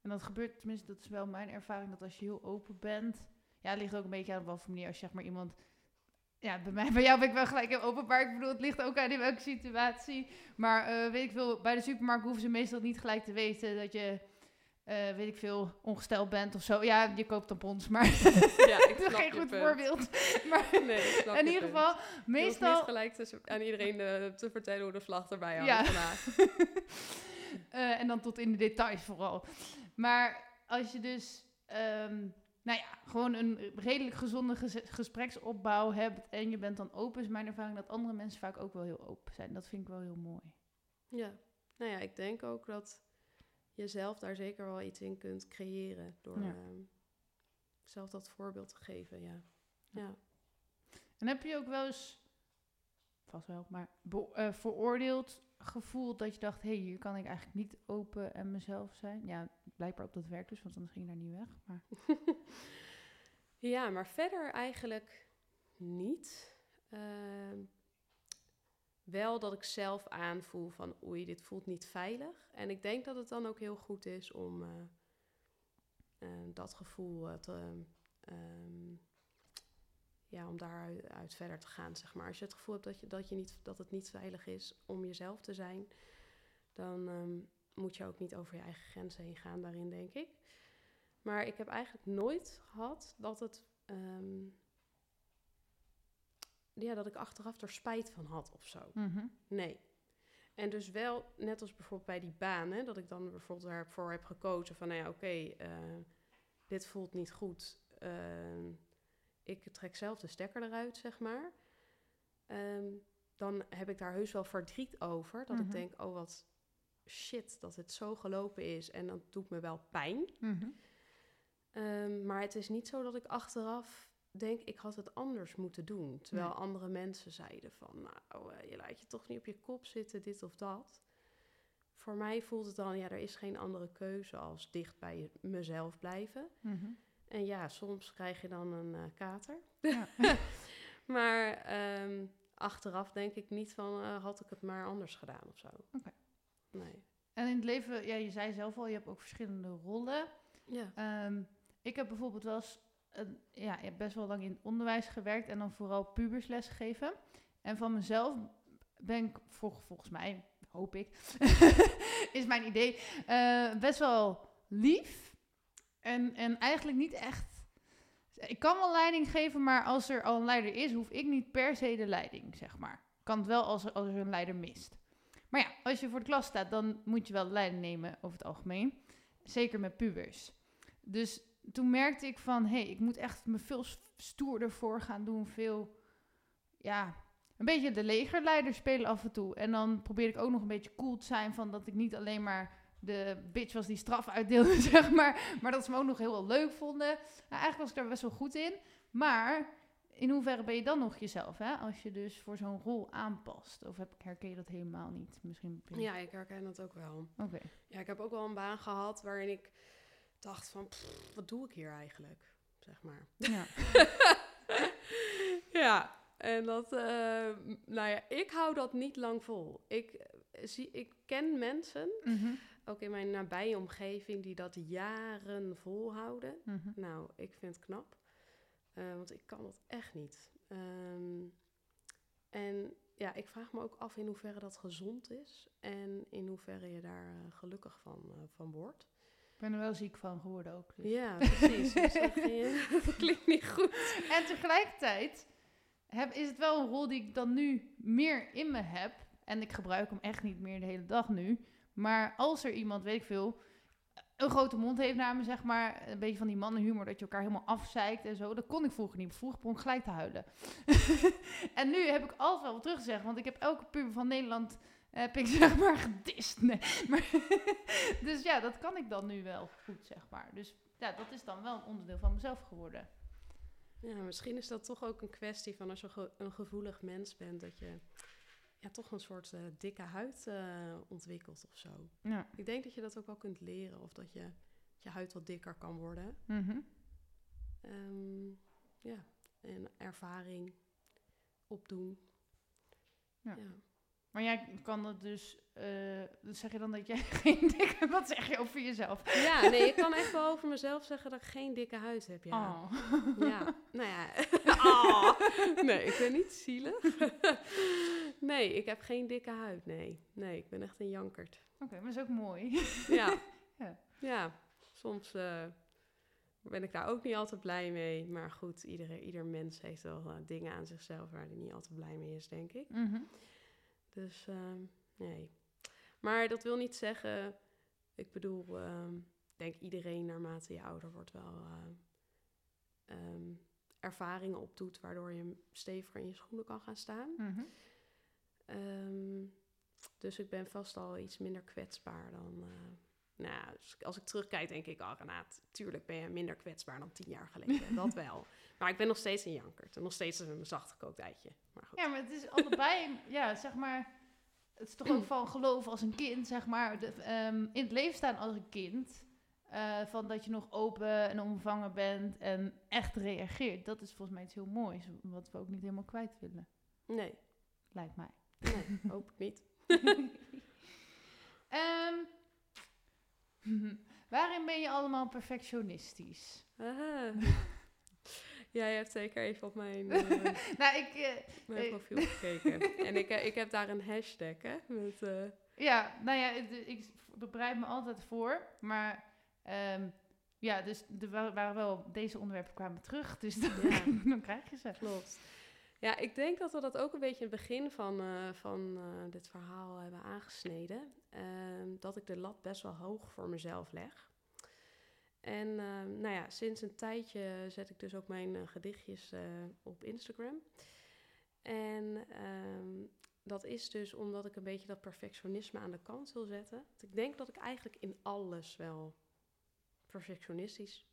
En dat gebeurt, tenminste, dat is wel mijn ervaring, dat als je heel open bent, ja, het ligt ook een beetje aan wat voor manier, als zeg maar iemand ja, bij, mij, bij jou ben ik wel gelijk heel openbaar. Ik bedoel, het ligt ook aan in welke situatie. Maar uh, weet ik veel, bij de supermarkt hoeven ze meestal niet gelijk te weten dat je uh, weet ik veel, ongesteld bent of zo. Ja, je koopt tampons, maar ja, ik dat is geen goed voorbeeld. maar nee, in ieder geval, meestal... Je niet gelijk aan iedereen uh, te vertellen hoe de vlag erbij hangt ja. vandaag. uh, en dan tot in de details vooral. Maar als je dus, um, nou ja, gewoon een redelijk gezonde ges gespreksopbouw hebt... en je bent dan open, is mijn ervaring dat andere mensen vaak ook wel heel open zijn. Dat vind ik wel heel mooi. Ja, nou ja, ik denk ook dat jezelf daar zeker wel iets in kunt creëren. Door ja. uh, zelf dat voorbeeld te geven, ja. ja. En heb je ook wel eens vast wel, maar eh, veroordeeld gevoeld dat je dacht, hé, hey, hier kan ik eigenlijk niet open en mezelf zijn? Ja, blijkbaar op dat werk dus, want anders ging je daar niet weg. Maar Ja, maar verder eigenlijk niet. Ehm, wel dat ik zelf aanvoel van oei, dit voelt niet veilig. En ik denk dat het dan ook heel goed is om eh, eh, dat gevoel eh, te, ehm, ja, om daaruit uit verder te gaan, zeg maar. Als je het gevoel hebt dat, je, dat, je niet, dat het niet veilig is om jezelf te zijn, dan ehm, moet je ook niet over je eigen grenzen heen gaan daarin, denk ik. Maar ik heb eigenlijk nooit gehad dat het. ehm, ja, dat ik achteraf er spijt van had of zo. Mhm. Nee. En dus wel, net als bijvoorbeeld bij die baan, hè, dat ik dan bijvoorbeeld daarvoor heb gekozen van, nou ja, oké, eh, dit voelt niet goed. Ehm, ik trek zelf de stekker eruit, zeg maar. Ehm, dan heb ik daar heus wel verdriet over. Dat Mhm. ik denk, oh wat shit dat het zo gelopen is. En dat doet me wel pijn. Mhm. Ehm, maar het is niet zo dat ik achteraf denk, ik had het anders moeten doen. Terwijl Nee. andere mensen zeiden van, nou, eh, je laat je toch niet op je kop zitten, dit of dat. Voor mij voelt het dan, ja, er is geen andere keuze als dicht bij mezelf blijven. Mhm. En ja, soms krijg je dan een eh, kater. Ja. maar ehm, achteraf denk ik niet van, eh, had ik het maar anders gedaan of zo. Oké. Nee. En in het leven, ja, je zei zelf al, je hebt ook verschillende rollen. Ja. Ehm, ik heb bijvoorbeeld wel eens, ja, ik heb best wel lang in het onderwijs gewerkt en dan vooral pubersles gegeven. En van mezelf ben ik, vol- volgens mij, hoop ik, is mijn idee, eh, best wel lief. En, en eigenlijk niet echt. Ik kan wel leiding geven, maar als er al een leider is, hoef ik niet per se de leiding, zeg maar. Kan het wel als er, als er een leider mist. Maar ja, als je voor de klas staat, dan moet je wel leiding nemen over het algemeen. Zeker met pubers. Dus toen merkte ik van, hé, hey, ik moet echt me veel stoerder voor gaan doen. Veel, ja, een beetje de legerleider spelen af en toe. En dan probeerde ik ook nog een beetje cool te zijn van dat ik niet alleen maar de bitch was die straf uitdeelde, zeg maar. Maar dat ze me ook nog heel wel leuk vonden. Nou, eigenlijk was ik daar best wel goed in. Maar in hoeverre ben je dan nog jezelf, hè? Als je dus voor zo'n rol aanpast. Of heb, herken je dat helemaal niet? Misschien. ja, ik herken dat ook wel. Oké. Ja, ik heb ook wel een baan gehad waarin ik dacht van, pff, wat doe ik hier eigenlijk? Zeg maar. Ja. ja, en dat, eh, m- nou ja, ik hou dat niet lang vol. Ik, eh, zie, ik ken mensen, Mhm. ook in mijn nabije omgeving, die dat jaren volhouden. Mhm. Nou, ik vind het knap, eh, want ik kan dat echt niet. Ehm, en ja, ik vraag me ook af in hoeverre dat gezond is en in hoeverre je daar eh, gelukkig van, van wordt. Ik ben er wel ziek van geworden ook. Dus. Ja, precies. Dus zeg je, dat klinkt niet goed. En tegelijkertijd heb, is het wel een rol die ik dan nu meer in me heb. En ik gebruik hem echt niet meer de hele dag nu. Maar als er iemand, weet ik veel, een grote mond heeft naar me, zeg maar. Een beetje van die mannenhumor, dat je elkaar helemaal afzeikt en zo. Dat kon ik vroeger niet. Vroeger begon ik gelijk te huilen. en nu heb ik altijd wel wat teruggezegd. Want ik heb elke puber van Nederland, heb ik zeg maar gedist. Nee. Maar dus ja, dat kan ik dan nu wel goed, zeg maar. Dus ja, dat is dan wel een onderdeel van mezelf geworden. Ja, misschien is dat toch ook een kwestie van als je ge- een gevoelig mens bent, dat je ja, toch een soort eh, dikke huid eh, ontwikkelt of zo. Ja. Ik denk dat je dat ook wel kunt leren of dat je, je huid wat dikker kan worden. Mhm. Ehm, ja, en ervaring opdoen. Ja. ja. Maar jij kan dat dus, dus zeg je dan dat jij geen dikke, wat zeg je over jezelf? Ja, nee, ik kan echt wel over mezelf zeggen dat ik geen dikke huid heb. Ja, Oh. ja. nou ja. Ah. Nee, ik ben niet zielig. Nee, ik heb geen dikke huid. Nee, nee, ik ben echt een jankert. Oké, maar dat is ook mooi. Ja, Ja. ja. soms eh, ben ik daar ook niet altijd blij mee. Maar goed, iedere, ieder mens heeft wel eh, dingen aan zichzelf waar hij niet altijd blij mee is, denk ik. Mhm. Dus ehm, nee. Maar dat wil niet zeggen, ik bedoel, ehm, denk iedereen naarmate je ouder wordt wel ehm, ervaringen opdoet waardoor je steviger in je schoenen kan gaan staan. Mhm. Dus ik ben vast al iets minder kwetsbaar dan, eh, nou, als ik terugkijk, denk ik, oh Renaat, tuurlijk ben je minder kwetsbaar dan tien jaar geleden. dat wel. Maar ik ben nog steeds een jankert. En nog steeds een zachtgekookt eitje. Maar goed. Ja, maar het is allebei, ja, zeg maar... Het is toch ook van geloof als een kind, zeg maar. De, ehm, in het leven staan als een kind. eh, van dat je nog open en omvangen bent en echt reageert. Dat is volgens mij iets heel moois. Wat we ook niet helemaal kwijt willen, Nee, lijkt mij. nee, hoop ik niet. Ehm, waarin ben je allemaal perfectionistisch? Aha. Jij hebt zeker even op mijn, eh, nou, ik... eh, mijn Eh. profiel gekeken. En ik, ik heb daar een hashtag, hè? Met, Ja, nou ja, ik bereid me altijd voor. Maar ehm, ja, dus er wa- waren wel... Deze onderwerpen kwamen terug, dus dan, Ja. dan krijg je ze. Klopt. Ja, ik denk dat we dat ook een beetje in het begin van, van dit verhaal hebben aangesneden. Ehm, dat ik de lat best wel hoog voor mezelf leg. En ehm, nou ja, sinds een tijdje zet ik dus ook mijn eh, gedichtjes eh, op Instagram. En ehm, dat is dus omdat ik een beetje dat perfectionisme aan de kant wil zetten. Want ik denk dat ik eigenlijk in alles wel perfectionistisch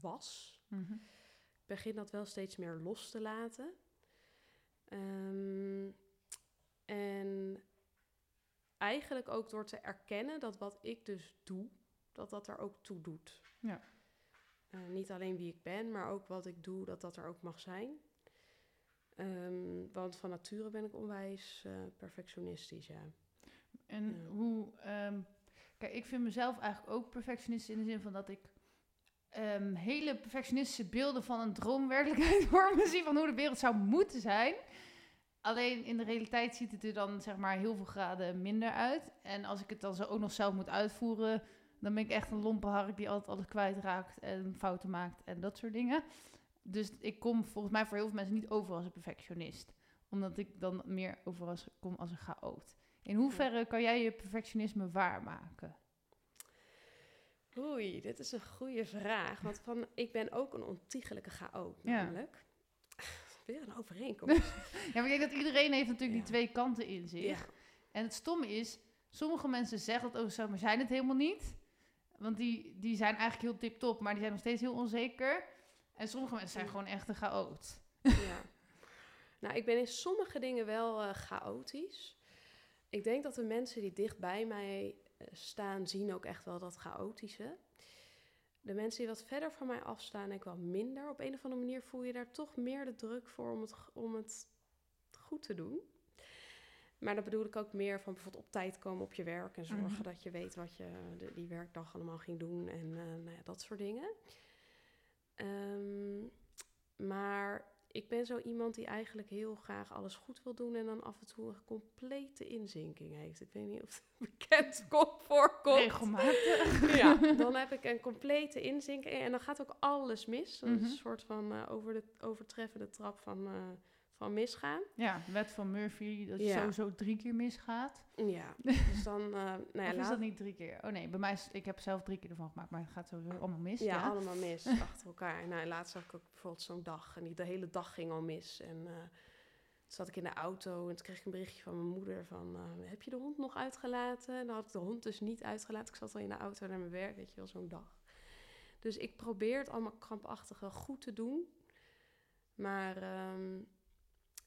was Mhm. ik begin dat wel steeds meer los te laten. Ehm, en eigenlijk ook door te erkennen dat wat ik dus doe, dat dat er ook toe doet. Ja. Eh, niet alleen wie ik ben, maar ook wat ik doe, dat dat er ook mag zijn. Ehm, want van nature ben ik onwijs eh, perfectionistisch, ja. En Ja. hoe... ehm, kijk, ik vind mezelf eigenlijk ook perfectionistisch in de zin van dat ik... ehm, hele perfectionistische beelden van een droomwerkelijkheid voor me zie van hoe de wereld zou moeten zijn. Alleen in de realiteit ziet het er dan zeg maar heel veel graden minder uit. En als ik het dan zo ook nog zelf moet uitvoeren, dan ben ik echt een lompe hark die altijd alles kwijtraakt en fouten maakt en dat soort dingen. Dus ik kom volgens mij voor heel veel mensen niet over als een perfectionist. Omdat ik dan meer over als, kom als een chaot. In hoeverre kan jij je perfectionisme waarmaken? Oei, dit is een goede vraag. Want van, ik ben ook een ontiegelijke chaot, Ja. namelijk. Weer een overeenkomst. Ja, maar ik denk dat iedereen heeft natuurlijk Ja. die twee kanten in zich. ja. En het stomme is, sommige mensen zeggen dat over zichzelf, maar zijn het helemaal niet. Want die, die zijn eigenlijk heel tip-top, maar die zijn nog steeds heel onzeker. En sommige mensen zijn gewoon echt een chaot. Ja. Nou, ik ben in sommige dingen wel eh, chaotisch. Ik denk dat de mensen die dicht bij mij eh, staan, zien ook echt wel dat chaotische. De mensen die wat verder van mij afstaan, denk ik wel minder. Op een of andere manier voel je daar toch meer de druk voor om het, om het goed te doen. Maar dan bedoel ik ook meer van bijvoorbeeld op tijd komen op je werk en zorgen Mhm. dat je weet wat je de, die werkdag allemaal ging doen en eh, nou ja, dat soort dingen. Ehm, maar ik ben zo iemand die eigenlijk heel graag alles goed wil doen en dan af en toe een complete inzinking heeft. Ik weet niet of het bekend komt, voorkomt. Regelmatig. Ja, dan heb ik een complete inzinking en dan gaat ook alles mis. Dat is Mhm. een soort van eh, over de overtreffende trap van, eh, van misgaan. Ja, wet van Murphy, dat je Ja. sowieso drie keer misgaat. Ja, dus dan, eh nou ja, of is dat niet drie keer? Oh nee, bij mij is, ik heb zelf drie keer ervan gemaakt, maar het gaat sowieso allemaal mis. Ja, Ja, allemaal mis achter elkaar. Nou, laatst had ik ook bijvoorbeeld zo'n dag en die, de hele dag ging al mis. En eh, toen zat ik in de auto en toen kreeg ik een berichtje van mijn moeder van... eh, heb je de hond nog uitgelaten? En dan had ik de hond dus niet uitgelaten. Ik zat al in de auto naar mijn werk, weet je wel, zo'n dag. Dus ik probeer het allemaal krampachtig wel goed te doen. Maar ehm,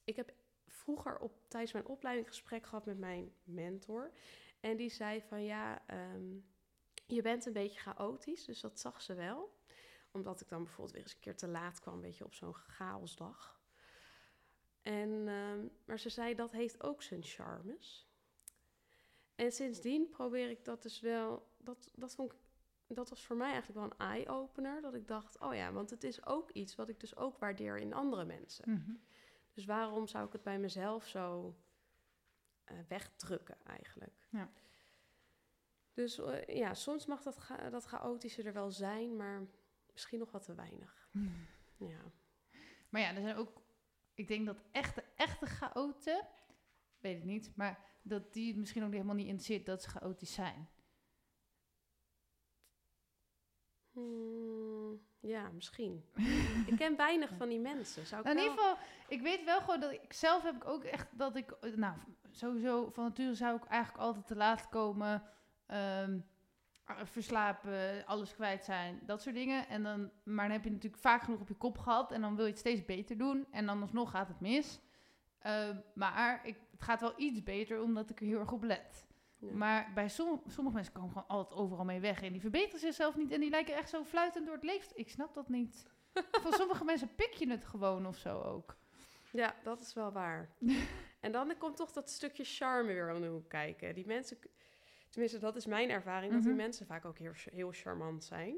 ik heb vroeger op, tijdens mijn opleiding een gesprek gehad met mijn mentor. En die zei van ja... ehm, je bent een beetje chaotisch, dus dat zag ze wel. Omdat ik dan bijvoorbeeld weer eens een keer te laat kwam, weet je, op zo'n chaosdag. En, ehm, maar ze zei, dat heeft ook zijn charmes. En sindsdien probeer ik dat dus wel... Dat, dat, vond ik, dat was voor mij eigenlijk wel een eye-opener. Dat ik dacht, oh ja, want het is ook iets wat ik dus ook waardeer in andere mensen. Mhm. Dus waarom zou ik het bij mezelf zo eh, wegdrukken eigenlijk? Ja. Dus eh, ja, soms mag dat, cha- dat chaotische er wel zijn, maar misschien nog wat te weinig. Ja. Maar ja, er zijn ook, ik denk dat echte, echte chaoten, weet ik niet, maar dat die het misschien ook helemaal niet interesseert dat ze chaotisch zijn. Hmm, ja, misschien. ik ken weinig van die mensen. Zou ik Nou, in wel- ieder geval, ik weet wel gewoon dat ik zelf heb ik ook echt dat ik, eh, nou, sowieso van nature zou ik eigenlijk altijd te laat komen. Ehm, ah, verslapen, alles kwijt zijn, dat soort dingen. En dan, maar dan heb je natuurlijk vaak genoeg op je kop gehad en dan wil je het steeds beter doen. En dan alsnog gaat het mis. Eh, maar ik, het gaat wel iets beter omdat ik er heel erg op let. Ja. Maar bij som- sommige mensen komen gewoon altijd overal mee weg. En die verbeteren zichzelf niet. En die lijken echt zo fluitend door het leven. Ik snap dat niet. Van sommige mensen pik je het gewoon of zo ook. Ja, dat is wel waar. en dan komt toch dat stukje charme weer om de hoek kijken. Die mensen, tenminste, dat is mijn ervaring, dat die Mhm. mensen vaak ook heel, heel charmant zijn.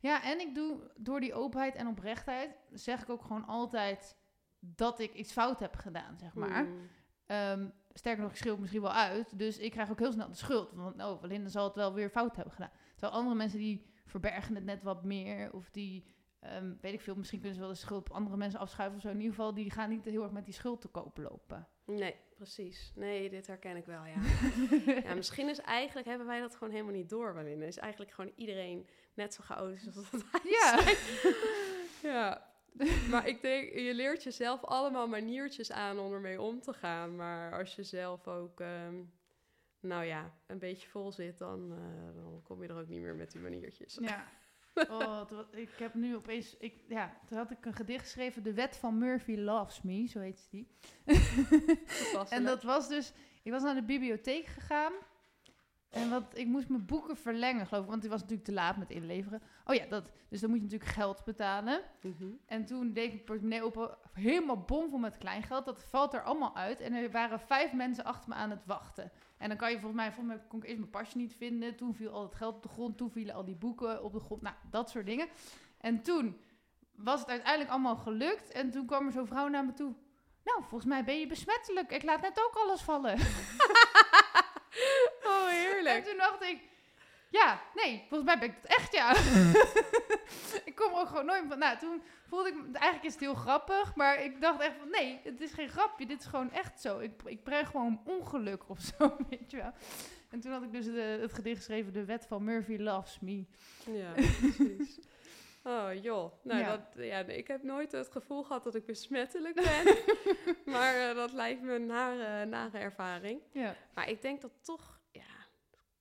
Ja, en ik doe door die openheid en oprechtheid... zeg ik ook gewoon altijd dat ik iets fout heb gedaan, zeg maar. Hmm. Ehm, sterker nog, ik schreeuw het misschien wel uit. Dus ik krijg ook heel snel de schuld. Want oh, Belinda zal het wel weer fout hebben gedaan. Terwijl andere mensen die verbergen het net wat meer. Of die, ehm, weet ik veel, misschien kunnen ze wel de schuld op andere mensen afschuiven of zo. In ieder geval, die gaan niet heel erg met die schuld te koop lopen. Nee, precies. Nee, dit herken ik wel, ja. ja. Misschien is eigenlijk, hebben wij dat gewoon helemaal niet door, Belinda. Is eigenlijk gewoon iedereen net zo chaotisch als dat wij Ja. zijn. ja. Maar ik denk, je leert jezelf allemaal maniertjes aan om ermee om te gaan. Maar als je zelf ook, ehm, nou ja, een beetje vol zit, dan, eh, dan kom je er ook niet meer met die maniertjes. Ja. Oh, ik heb nu opeens... Ik, ja, toen had ik een gedicht geschreven. De wet van Murphy Loves Me, zo heet die. En dat was dus... Ik was naar de bibliotheek gegaan. En wat, ik moest mijn boeken verlengen, geloof ik. Want die was natuurlijk te laat met inleveren. Oh ja, dat, dus dan moet je natuurlijk geld betalen. Mhm. En toen deed ik mijn portemonnee open. Helemaal bomvol met kleingeld. Dat valt er allemaal uit. En er waren vijf mensen achter me aan het wachten. En dan kan je volgens mij... Volgens mij kon ik eerst mijn pasje niet vinden. Toen viel al het geld op de grond. Toen vielen al die boeken op de grond. Nou, dat soort dingen. En toen was het uiteindelijk allemaal gelukt. En toen kwam er zo'n vrouw naar me toe. Nou, volgens mij ben je besmettelijk. Ik laat net ook alles vallen. En toen dacht ik, ja, nee, volgens mij ben ik het echt, ja. ik kom er ook gewoon nooit van. Nou, toen voelde ik, eigenlijk is het heel grappig, maar ik dacht echt van, nee, het is geen grapje, dit is gewoon echt zo. Ik, ik breng gewoon ongeluk of zo, weet je wel. En toen had ik dus de, het gedicht geschreven, De Wet van Murphy Loves Me. Ja, precies. Oh joh, nou Ja. Dat, ja, ik heb nooit het gevoel gehad dat ik besmettelijk ben, maar eh, dat lijkt me een nare, nare ervaring. Ja. Maar ik denk dat toch,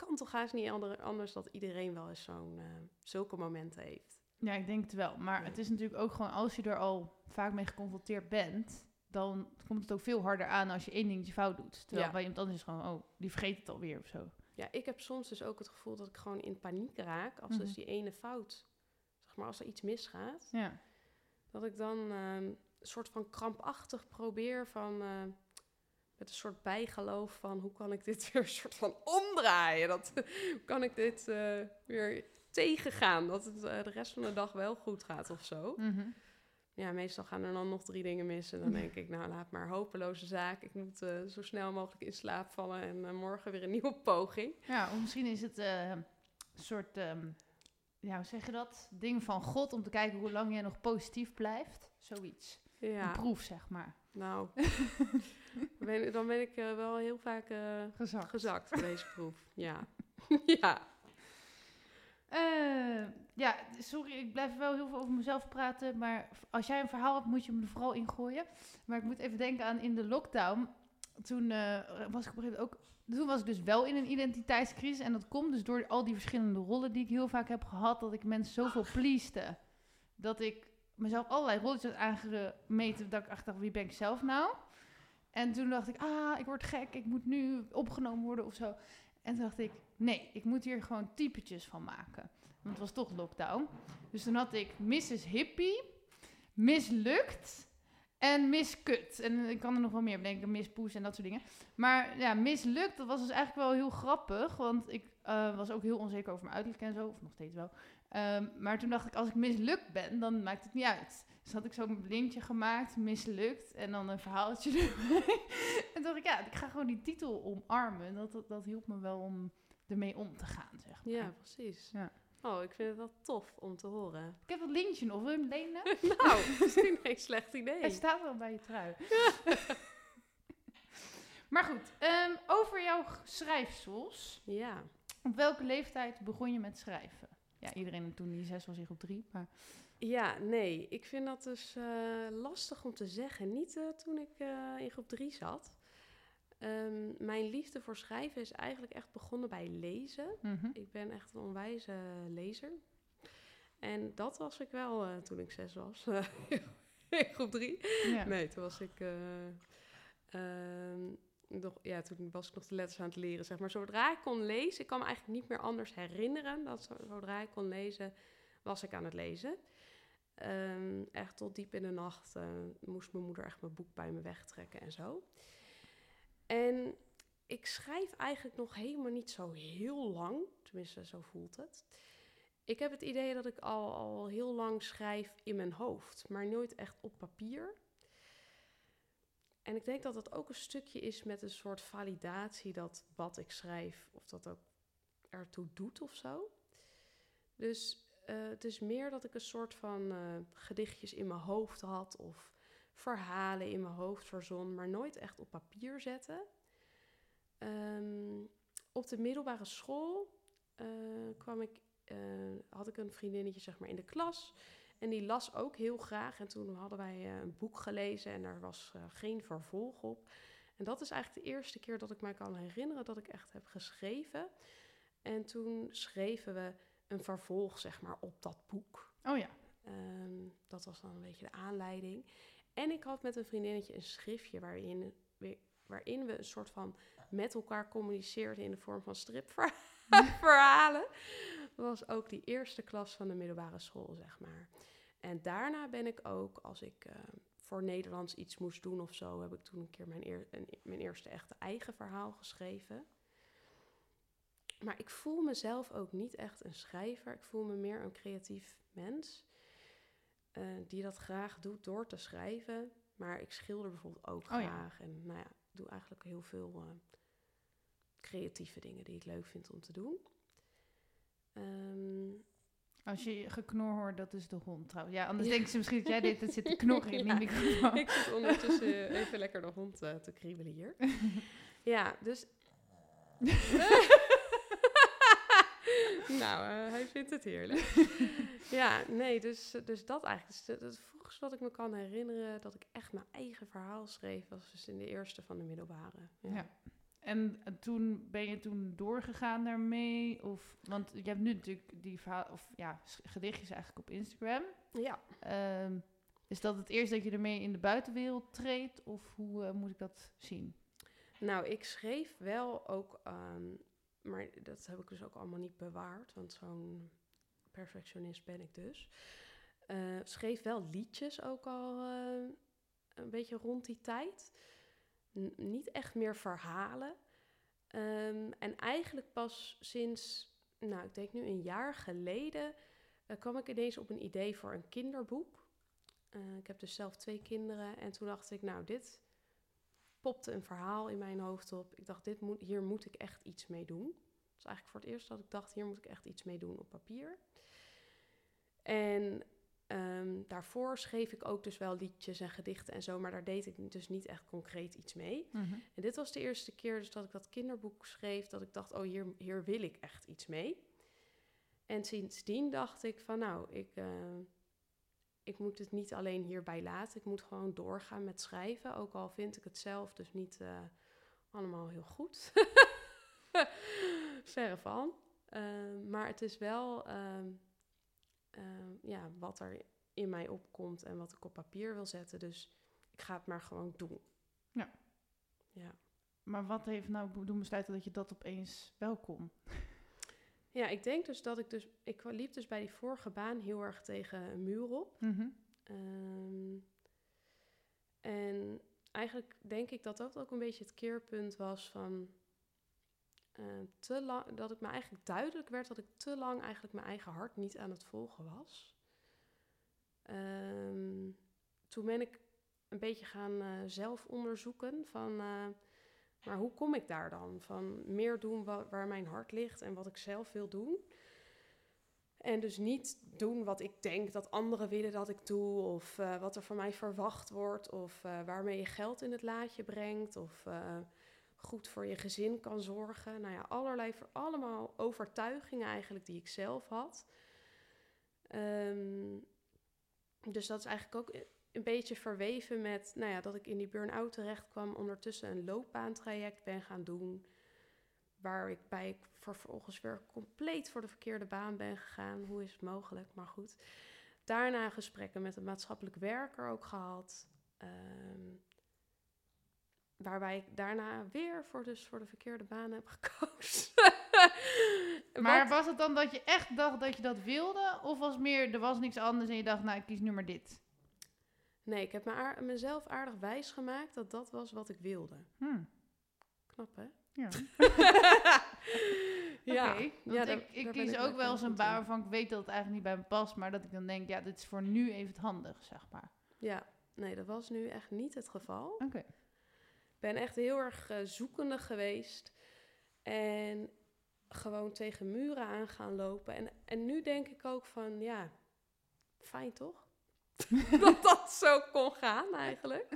kan toch haast niet ander- anders dat iedereen wel eens zo'n, eh, zulke momenten heeft. ja, ik denk het wel. Maar Ja. het is natuurlijk ook gewoon, als je er al vaak mee geconfronteerd bent, dan komt het ook veel harder aan als je één dingetje fout doet. Terwijl Ja. bij iemand anders is gewoon, oh, die vergeet het alweer of zo. Ja, ik heb soms dus ook het gevoel dat ik gewoon in paniek raak als dus Mhm. die ene fout, zeg maar als er iets misgaat. Ja. Dat ik dan ehm, een soort van krampachtig probeer van... eh, met een soort bijgeloof van hoe kan ik dit weer een soort van omdraaien? Dat, hoe kan ik dit eh, weer tegengaan? Dat het eh, de rest van de dag wel goed gaat of zo. Mhm. Ja, meestal gaan er dan nog drie dingen mis. En dan denk ik, nou laat maar, hopeloze zaak. Ik moet eh, zo snel mogelijk in slaap vallen en morgen weer een nieuwe poging. Ja, misschien is het een soort, ehm, ja, hoe zeg je dat? Ding van God om te kijken hoe lang jij nog positief blijft. Zoiets. Een proef, zeg maar. nou, dan ben, dan ben ik eh, wel heel vaak eh, Gezakt. gezakt voor deze proef. Ja, ja. Eh, ja, sorry, ik blijf wel heel veel over mezelf praten. Maar als jij een verhaal hebt, moet je me er vooral ingooien. Maar ik moet even denken aan in de lockdown. Toen was ik op een gegeven moment ook. Toen was ik dus wel in een identiteitscrisis. En dat komt dus door al die verschillende rollen die ik heel vaak heb gehad. Dat ik mensen zoveel pleaste. Dat ik mezelf allerlei rolletjes aangemeten. Dat ik echt dacht, wie ben ik zelf nou? En toen dacht ik, ah, ik word gek. Ik moet nu opgenomen worden of zo. En toen dacht ik, nee, ik moet hier gewoon typetjes van maken. Want het was toch lockdown. Dus toen had ik Mrs. Hippie, Mislukt en Miskut. En ik kan er nog wel meer bedenken, Miss Poes en dat soort dingen. Maar ja, Mislukt, dat was dus eigenlijk wel heel grappig. Want ik eh, was ook heel onzeker over mijn uiterlijk en zo. Of nog steeds wel. Ehm, maar toen dacht ik, als ik mislukt ben, dan maakt het niet uit. Dus had ik zo'n blindje gemaakt, mislukt. En dan een verhaaltje erbij. en toen dacht ik, ja, ik ga gewoon die titel omarmen. Dat, dat, dat hielp me wel om ermee om te gaan, zeg maar. Ja, precies. Ja. Oh, ik vind het wel tof om te horen. Ik heb dat lintje nog, wil je hem lenen? nou, misschien geen slecht idee. Hij staat wel bij je trui. maar goed, ehm, over jouw schrijfsels. Ja. Op welke leeftijd begon je met schrijven? Ja, iedereen toen die zes was in groep drie, maar... Ja, nee. Ik vind dat dus eh, lastig om te zeggen. Niet eh, toen ik eh, in groep 3 zat. Ehm, mijn liefde voor schrijven is eigenlijk echt begonnen bij lezen. Mhm. Ik ben echt een onwijze lezer. En dat was ik wel toen ik zes was. in groep drie. Ja. Nee, toen was ik... eh, ehm, nog, ja, toen was ik nog de letters aan het leren, zeg maar. Zodra ik kon lezen, ik kan me eigenlijk niet meer anders herinneren... dat zo- zodra ik kon lezen, was ik aan het lezen. Ehm, echt tot diep in de nacht eh, moest mijn moeder echt mijn boek bij me wegtrekken en zo. En ik schrijf eigenlijk nog helemaal niet zo heel lang. Tenminste, zo voelt het. Ik heb het idee dat ik al, al heel lang schrijf in mijn hoofd, maar nooit echt op papier. En ik denk dat dat ook een stukje is met een soort validatie dat wat ik schrijf, of dat ook ertoe doet of zo. Dus eh, het is meer dat ik een soort van eh, gedichtjes in mijn hoofd had of verhalen in mijn hoofd verzon, maar nooit echt op papier zetten. Ehm, op de middelbare school eh, kwam ik, had ik een vriendinnetje zeg maar, in de klas. En die las ook heel graag. En toen hadden wij eh, een boek gelezen en daar was eh, geen vervolg op. En dat is eigenlijk de eerste keer dat ik mij kan herinneren dat ik echt heb geschreven. En toen schreven we een vervolg zeg maar, op dat boek. Oh ja. Ehm, dat was dan een beetje de aanleiding. En ik had met een vriendinnetje een schriftje waarin, waarin we een soort van met elkaar communiceerden in de vorm van stripverhalen. Was ook die eerste klas van de middelbare school, zeg maar. En daarna ben ik ook, als ik eh, voor Nederlands iets moest doen of zo, heb ik toen een keer mijn, eer- een- mijn eerste echte eigen verhaal geschreven. Maar ik voel mezelf ook niet echt een schrijver. Ik voel me meer een creatief mens. eh, die dat graag doet door te schrijven. Maar ik schilder bijvoorbeeld ook Oh ja. graag. En nou ja, ik doe eigenlijk heel veel eh, creatieve dingen die ik leuk vind om te doen. Ehm, Als je geknor hoort, dat is de hond trouwens. Ja, anders Ja. denken ze misschien dat jij dit het zit te knorren in Ja. die microfoon. ik zit ondertussen even lekker de hond eh, te kriebelen hier. ja, dus... nou, eh, hij vindt het heerlijk. ja, nee, dus, dus dat eigenlijk. Dus het- het vroegste wat ik me kan herinneren dat ik echt mijn eigen verhaal schreef, was dus in de eerste van de middelbare. Ja. Ja. En toen ben je toen doorgegaan daarmee? Of, want je hebt nu natuurlijk die verhaal, of ja, gedichtjes eigenlijk op Instagram. ja. Ehm, is dat het eerst dat je ermee in de buitenwereld treedt? Of hoe eh, moet ik dat zien? Nou, ik schreef wel ook, ehm, maar dat heb ik dus ook allemaal niet bewaard, want zo'n perfectionist ben ik dus. Eh, schreef wel liedjes ook al eh, een beetje rond die tijd. Niet echt meer verhalen. Ehm, en eigenlijk pas sinds, nou, ik denk nu een jaar geleden, eh, kwam ik ineens op een idee voor een kinderboek. Eh, ik heb dus zelf twee kinderen en toen dacht ik, nou, dit popte een verhaal in mijn hoofd op. Ik dacht, dit moet, hier moet ik echt iets mee doen. Het is eigenlijk voor het eerst dat ik dacht, hier moet ik echt iets mee doen op papier. En ehm, daarvoor schreef ik ook dus wel liedjes en gedichten en zo, maar daar deed ik dus niet echt concreet iets mee. En dit was de eerste keer dus dat ik dat kinderboek schreef, dat ik dacht, oh, hier, hier wil ik echt iets mee. En sindsdien dacht ik van, nou, ik, eh, ik moet het niet alleen hierbij laten. Ik moet gewoon doorgaan met schrijven, ook al vind ik het zelf dus niet eh, allemaal heel goed. Verre van. Ehm, maar het is wel ehm, ja, wat er in mij opkomt en wat ik op papier wil zetten. Dus ik ga het maar gewoon doen. Ja. Ja. Maar wat heeft nou doen besluiten dat je dat opeens wel kon? Ja, ik denk dus dat ik dus... Ik liep dus bij die vorige baan heel erg tegen een muur op. Mhm. Ehm, en eigenlijk denk ik dat dat ook een beetje het keerpunt was van... eh, te lang, dat het me eigenlijk duidelijk werd dat ik te lang eigenlijk mijn eigen hart niet aan het volgen was. Ehm, toen ben ik een beetje gaan eh, zelf onderzoeken van... eh, maar hoe kom ik daar dan? Van meer doen wa- waar mijn hart ligt en wat ik zelf wil doen. En dus niet doen wat ik denk dat anderen willen dat ik doe, of wat er van mij verwacht wordt, of waarmee je geld in het laadje brengt, of goed voor je gezin kan zorgen. Nou ja, allerlei, allemaal overtuigingen eigenlijk die ik zelf had. Ehm, dus dat is eigenlijk ook een beetje verweven met, nou ja, dat ik in die burn-out terecht kwam, ondertussen een loopbaantraject ben gaan doen, waar ik bij vervolgens weer compleet voor de verkeerde baan ben gegaan. Hoe is het mogelijk? Maar goed. Daarna gesprekken met een maatschappelijk werker ook gehad. ehm, waarbij ik daarna weer voor, dus voor de verkeerde baan heb gekozen. Maar was het dan dat je echt dacht dat je dat wilde? Of was meer, er was niks anders en je dacht, nou, ik kies nu maar dit? Nee, ik heb me mezelf aardig wijs gemaakt dat dat was wat ik wilde. Hm. Knap, hè? Ja. ja, want daar- ik, kies ik ook wel eens een baan waarvan ik weet dat het eigenlijk niet bij me past, maar dat ik dan denk, ja, dit is voor nu even het handig, zeg maar. Ja, nee, dat was nu echt niet het geval. Oké. Ben echt heel erg eh, zoekende geweest. En gewoon tegen muren aan gaan lopen. En, en nu denk ik ook van, ja, fijn toch? dat dat zo kon gaan eigenlijk.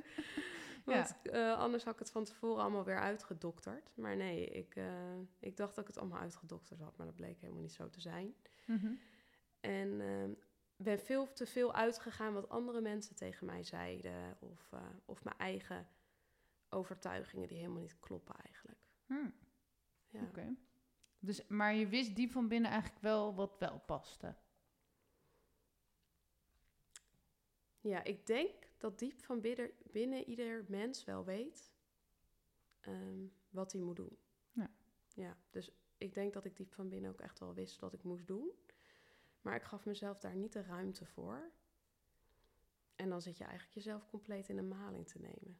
Want eh, anders had ik het van tevoren allemaal weer uitgedokterd. Maar nee, ik, eh, ik dacht dat ik het allemaal uitgedokterd had. Maar dat bleek helemaal niet zo te zijn. Mhm. En ehm, ben veel te veel uitgegaan wat andere mensen tegen mij zeiden. Of, of mijn eigen overtuigingen die helemaal niet kloppen eigenlijk. Hm, Ja. Oké. Dus, maar je wist diep van binnen eigenlijk wel wat wel paste. ja, ik denk dat diep van binnen, binnen ieder mens wel weet ehm, wat hij moet doen. Ja. ja. Dus ik denk dat ik diep van binnen ook echt wel wist wat ik moest doen. Maar ik gaf mezelf daar niet de ruimte voor. En dan zit je eigenlijk jezelf compleet in een maling te nemen.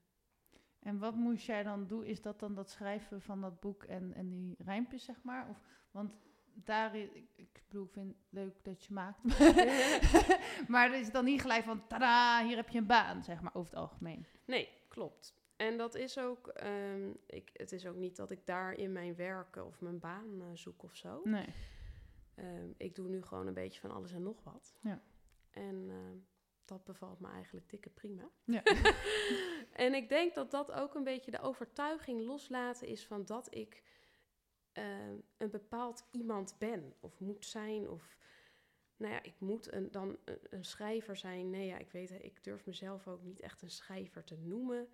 En wat moest jij dan doen? Is dat dan dat schrijven van dat boek en, en die rijmpjes, zeg maar? Of, want daar, ik, ik bedoel, ik vind het leuk dat je maakt. maar er is dan niet gelijk van, tada, hier heb je een baan, zeg maar, over het algemeen. Nee, klopt. En dat is ook, ehm, ik, het is ook niet dat ik daar in mijn werken of mijn baan eh, zoek of zo. Nee. Ehm, ik doe nu gewoon een beetje van alles en nog wat. Ja. En ehm, dat bevalt me eigenlijk dikke prima. Ja. en ik denk dat dat ook een beetje de overtuiging loslaten is van dat ik ehm, een bepaald iemand ben of moet zijn. Of nou ja, ik moet een, dan een, schrijver zijn. Nee, ja, ik weet, het, ik durf mezelf ook niet echt een schrijver te noemen.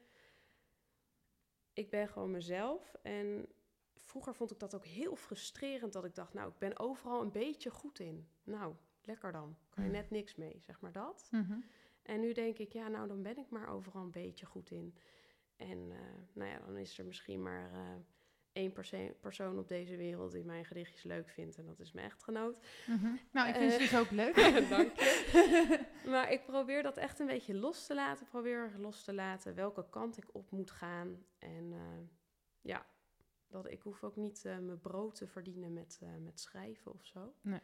Ik ben gewoon mezelf en vroeger vond ik dat ook heel frustrerend dat ik dacht, nou, ik ben overal een beetje goed in. Nou, lekker dan. Kan je net niks mee, zeg maar dat. Mhm. En nu denk ik, ja, nou, dan ben ik maar overal een beetje goed in. En eh, nou ja, dan is er misschien maar eh, één persoon op deze wereld die mijn gedichtjes leuk vindt. En dat is mijn echtgenoot. Mhm. Nou, ik vind ze Eh, dus ook leuk. Dank je. maar ik probeer dat echt een beetje los te laten. Probeer los te laten welke kant ik op moet gaan. En ja, dat, ik hoef ook niet mijn brood te verdienen met, met schrijven of zo. Nee.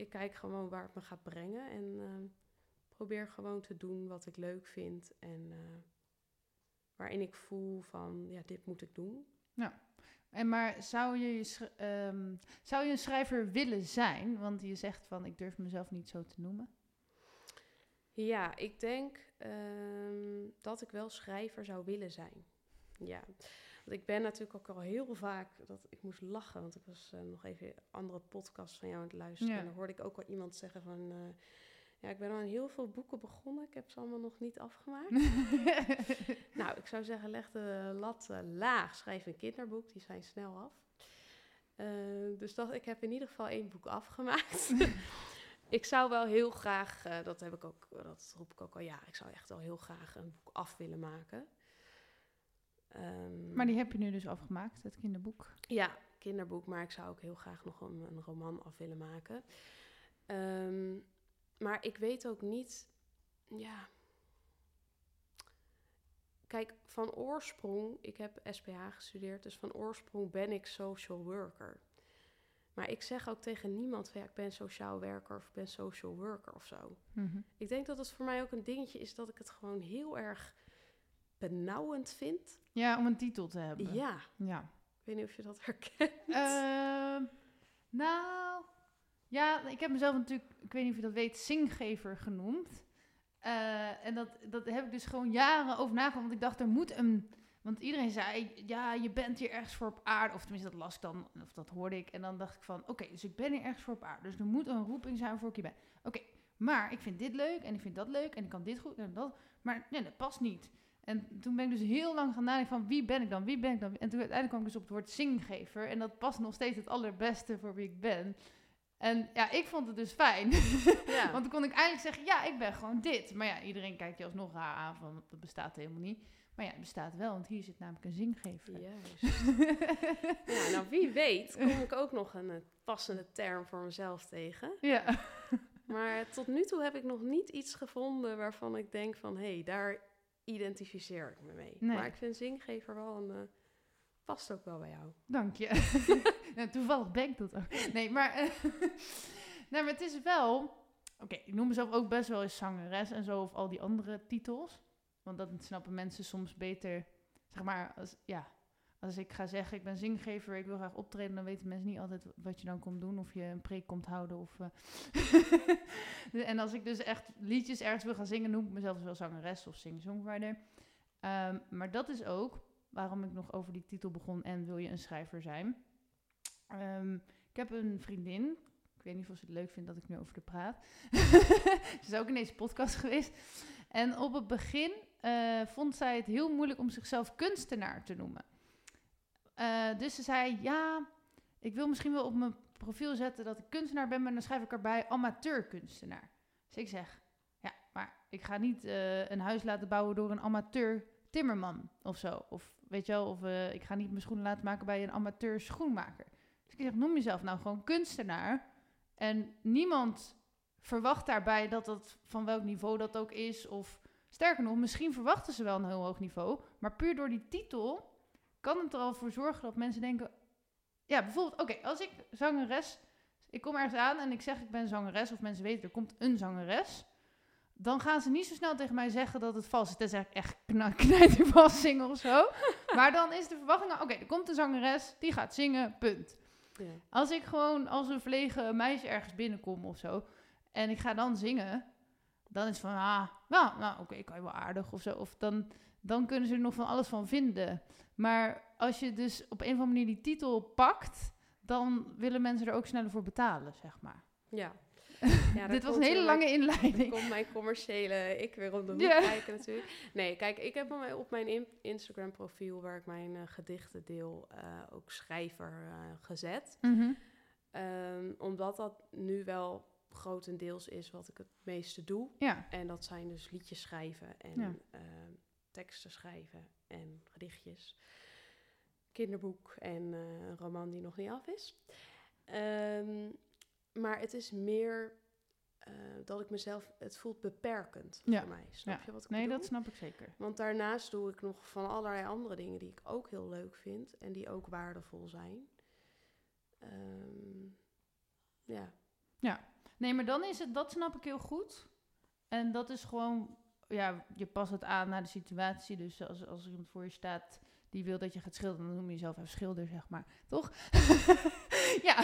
Ik kijk gewoon waar het me gaat brengen. En eh, probeer gewoon te doen wat ik leuk vind. En eh, waarin ik voel van, ja, dit moet ik doen. En maar zou je, ehm, zou je een schrijver willen zijn? Want je zegt van, ik durf mezelf niet zo te noemen. Ja, ik denk ehm, dat ik wel schrijver zou willen zijn. Ja, want ik ben natuurlijk ook al heel vaak, dat, ik moest lachen, want ik was eh, nog even een andere podcast van jou aan het luisteren. Ja. En dan hoorde ik ook al iemand zeggen van, eh, ja, ik ben al aan heel veel boeken begonnen, ik heb ze allemaal nog niet afgemaakt. nou, ik zou zeggen, leg de lat eh, laag, schrijf een kinderboek, die zijn snel af. Dus dat, ik heb in ieder geval één boek afgemaakt. ik zou wel heel graag, dat heb ik ook, dat roep ik ook al, ja, ik zou echt wel heel graag een boek af willen maken. Ehm, maar die heb je nu dus afgemaakt, het kinderboek. ja, kinderboek, maar ik zou ook heel graag nog een, een roman af willen maken. Ehm, maar ik weet ook niet, ja. Kijk, van oorsprong, ik heb SPH gestudeerd, dus van oorsprong ben ik social worker. Maar ik zeg ook tegen niemand van ja, ik ben sociaal werker of ik ben social worker of zo. Mhm. Ik denk dat het voor mij ook een dingetje is dat ik het gewoon heel erg benauwend vind. Ja, om een titel te hebben. Ja, Ja. ik weet niet of je dat herkent. Ehm, nou, ja, ik heb mezelf natuurlijk, ik weet niet of je dat weet, zinggever genoemd. Eh, en dat, dat heb ik dus gewoon jaren over nagedacht. Want ik dacht, er moet een... Want iedereen zei, ja, je bent hier ergens voor op aarde. Of tenminste, dat las ik dan, of dat hoorde ik. En dan dacht ik van, oké, dus ik ben hier ergens voor op aarde. Dus er moet een roeping zijn voor ik hier ben. Oké, Maar ik vind dit leuk en ik vind dat leuk en ik kan dit goed en dat. Maar nee, dat past niet. En toen ben ik dus heel lang gaan nadenken van wie ben ik dan, wie ben ik dan? En toen uiteindelijk kwam ik dus op het woord zinggever. En dat past nog steeds het allerbeste voor wie ik ben. En ja, ik vond het dus fijn. Ja. Want dan kon ik eigenlijk zeggen, ja, ik ben gewoon dit. Maar ja, iedereen kijkt je alsnog raar aan van, dat bestaat helemaal niet. Maar ja, het bestaat wel, want hier zit namelijk een zinggever. Juist. ja, nou wie weet kom ik ook nog een eh, passende term voor mezelf tegen. ja. Maar tot nu toe heb ik nog niet iets gevonden waarvan ik denk van... hé, hey, daar identificeer ik me mee. Nee. Maar ik vind zinggever wel een... eh, past ook wel bij jou. Dank je. nou, toevallig ben ik dat ook. Nee, maar, nee, maar het is wel... Oké, ik noem mezelf ook best wel eens zangeres en zo, of al die andere titels. Want dat snappen mensen soms beter. Zeg maar, als, ja, als ik ga zeggen, ik ben zinggever, ik wil graag optreden, dan weten mensen niet altijd wat je dan komt doen. Of je een preek komt houden. Of, eh. en als ik dus echt liedjes ergens wil gaan zingen, noem ik mezelf dus wel zangeres of singer-songwriter. Ehm, maar dat is ook waarom ik nog over die titel begon en wil je een schrijver zijn. Ehm, ik heb een vriendin. Ik weet niet of ze het leuk vindt dat ik nu over de praat. ze is ook in deze podcast geweest. En op het begin eh, vond zij het heel moeilijk om zichzelf kunstenaar te noemen. Eh, dus ze zei, ja, ik wil misschien wel op mijn profiel zetten dat ik kunstenaar ben, maar dan schrijf ik erbij amateurkunstenaar. Dus ik zeg, ja, maar ik ga niet eh, een huis laten bouwen door een amateur timmerman of zo. Of weet je wel, of eh, ik ga niet mijn schoenen laten maken bij een amateur schoenmaker. Dus ik zeg, noem jezelf nou gewoon kunstenaar. En niemand verwacht daarbij dat dat van welk niveau dat ook is. Of sterker nog, misschien verwachten ze wel een heel hoog niveau. Maar puur door die titel kan het er al voor zorgen dat mensen denken... Ja, bijvoorbeeld, oké, als ik zangeres... Ik kom ergens aan en ik zeg ik ben zangeres, of mensen weten er komt een zangeres dan gaan ze niet zo snel tegen mij zeggen dat het vals is. Tenzij ik echt knijtervals zingen of zo. Maar dan is de verwachting, oké, er komt een zangeres, die gaat zingen, punt. Ja. Als ik gewoon als een verlegen meisje ergens binnenkom of zo, en ik ga dan zingen, dan is het van, ah, nou, nou oké, kan je wel aardig of zo. Of dan, dan kunnen ze er nog van alles van vinden. Maar als je dus op een of andere manier die titel pakt, dan willen mensen er ook sneller voor betalen, zeg maar. Ja. Dit was een hele lange mijn- inleiding. komt mijn commerciële ik weer om de hoek kijken natuurlijk. Nee, kijk, ik heb op mijn- Instagram profiel waar ik mijn eh, gedichten deel eh, ook schrijver eh, gezet. Mhm. Ehm, omdat dat nu wel grotendeels is wat ik het meeste doe. Ja, En dat zijn dus liedjes schrijven en Ja. Teksten schrijven en gedichtjes. Kinderboek en eh, een roman die nog niet af is. Ehm, maar het is meer eh, dat ik mezelf... Het voelt beperkend Ja. voor mij. Snap Ja. je wat ik nee, bedoel? dat snap ik zeker. Want daarnaast doe ik nog van allerlei andere dingen die ik ook heel leuk vind. En die ook waardevol zijn. Ehm, ja. Nee, maar dan is het, dat snap ik heel goed. En dat is gewoon, ja, je past het aan naar de situatie. Dus als, als iemand voor je staat die wil dat je gaat schilderen, dan noem je jezelf even schilder, zeg maar. Toch? ja,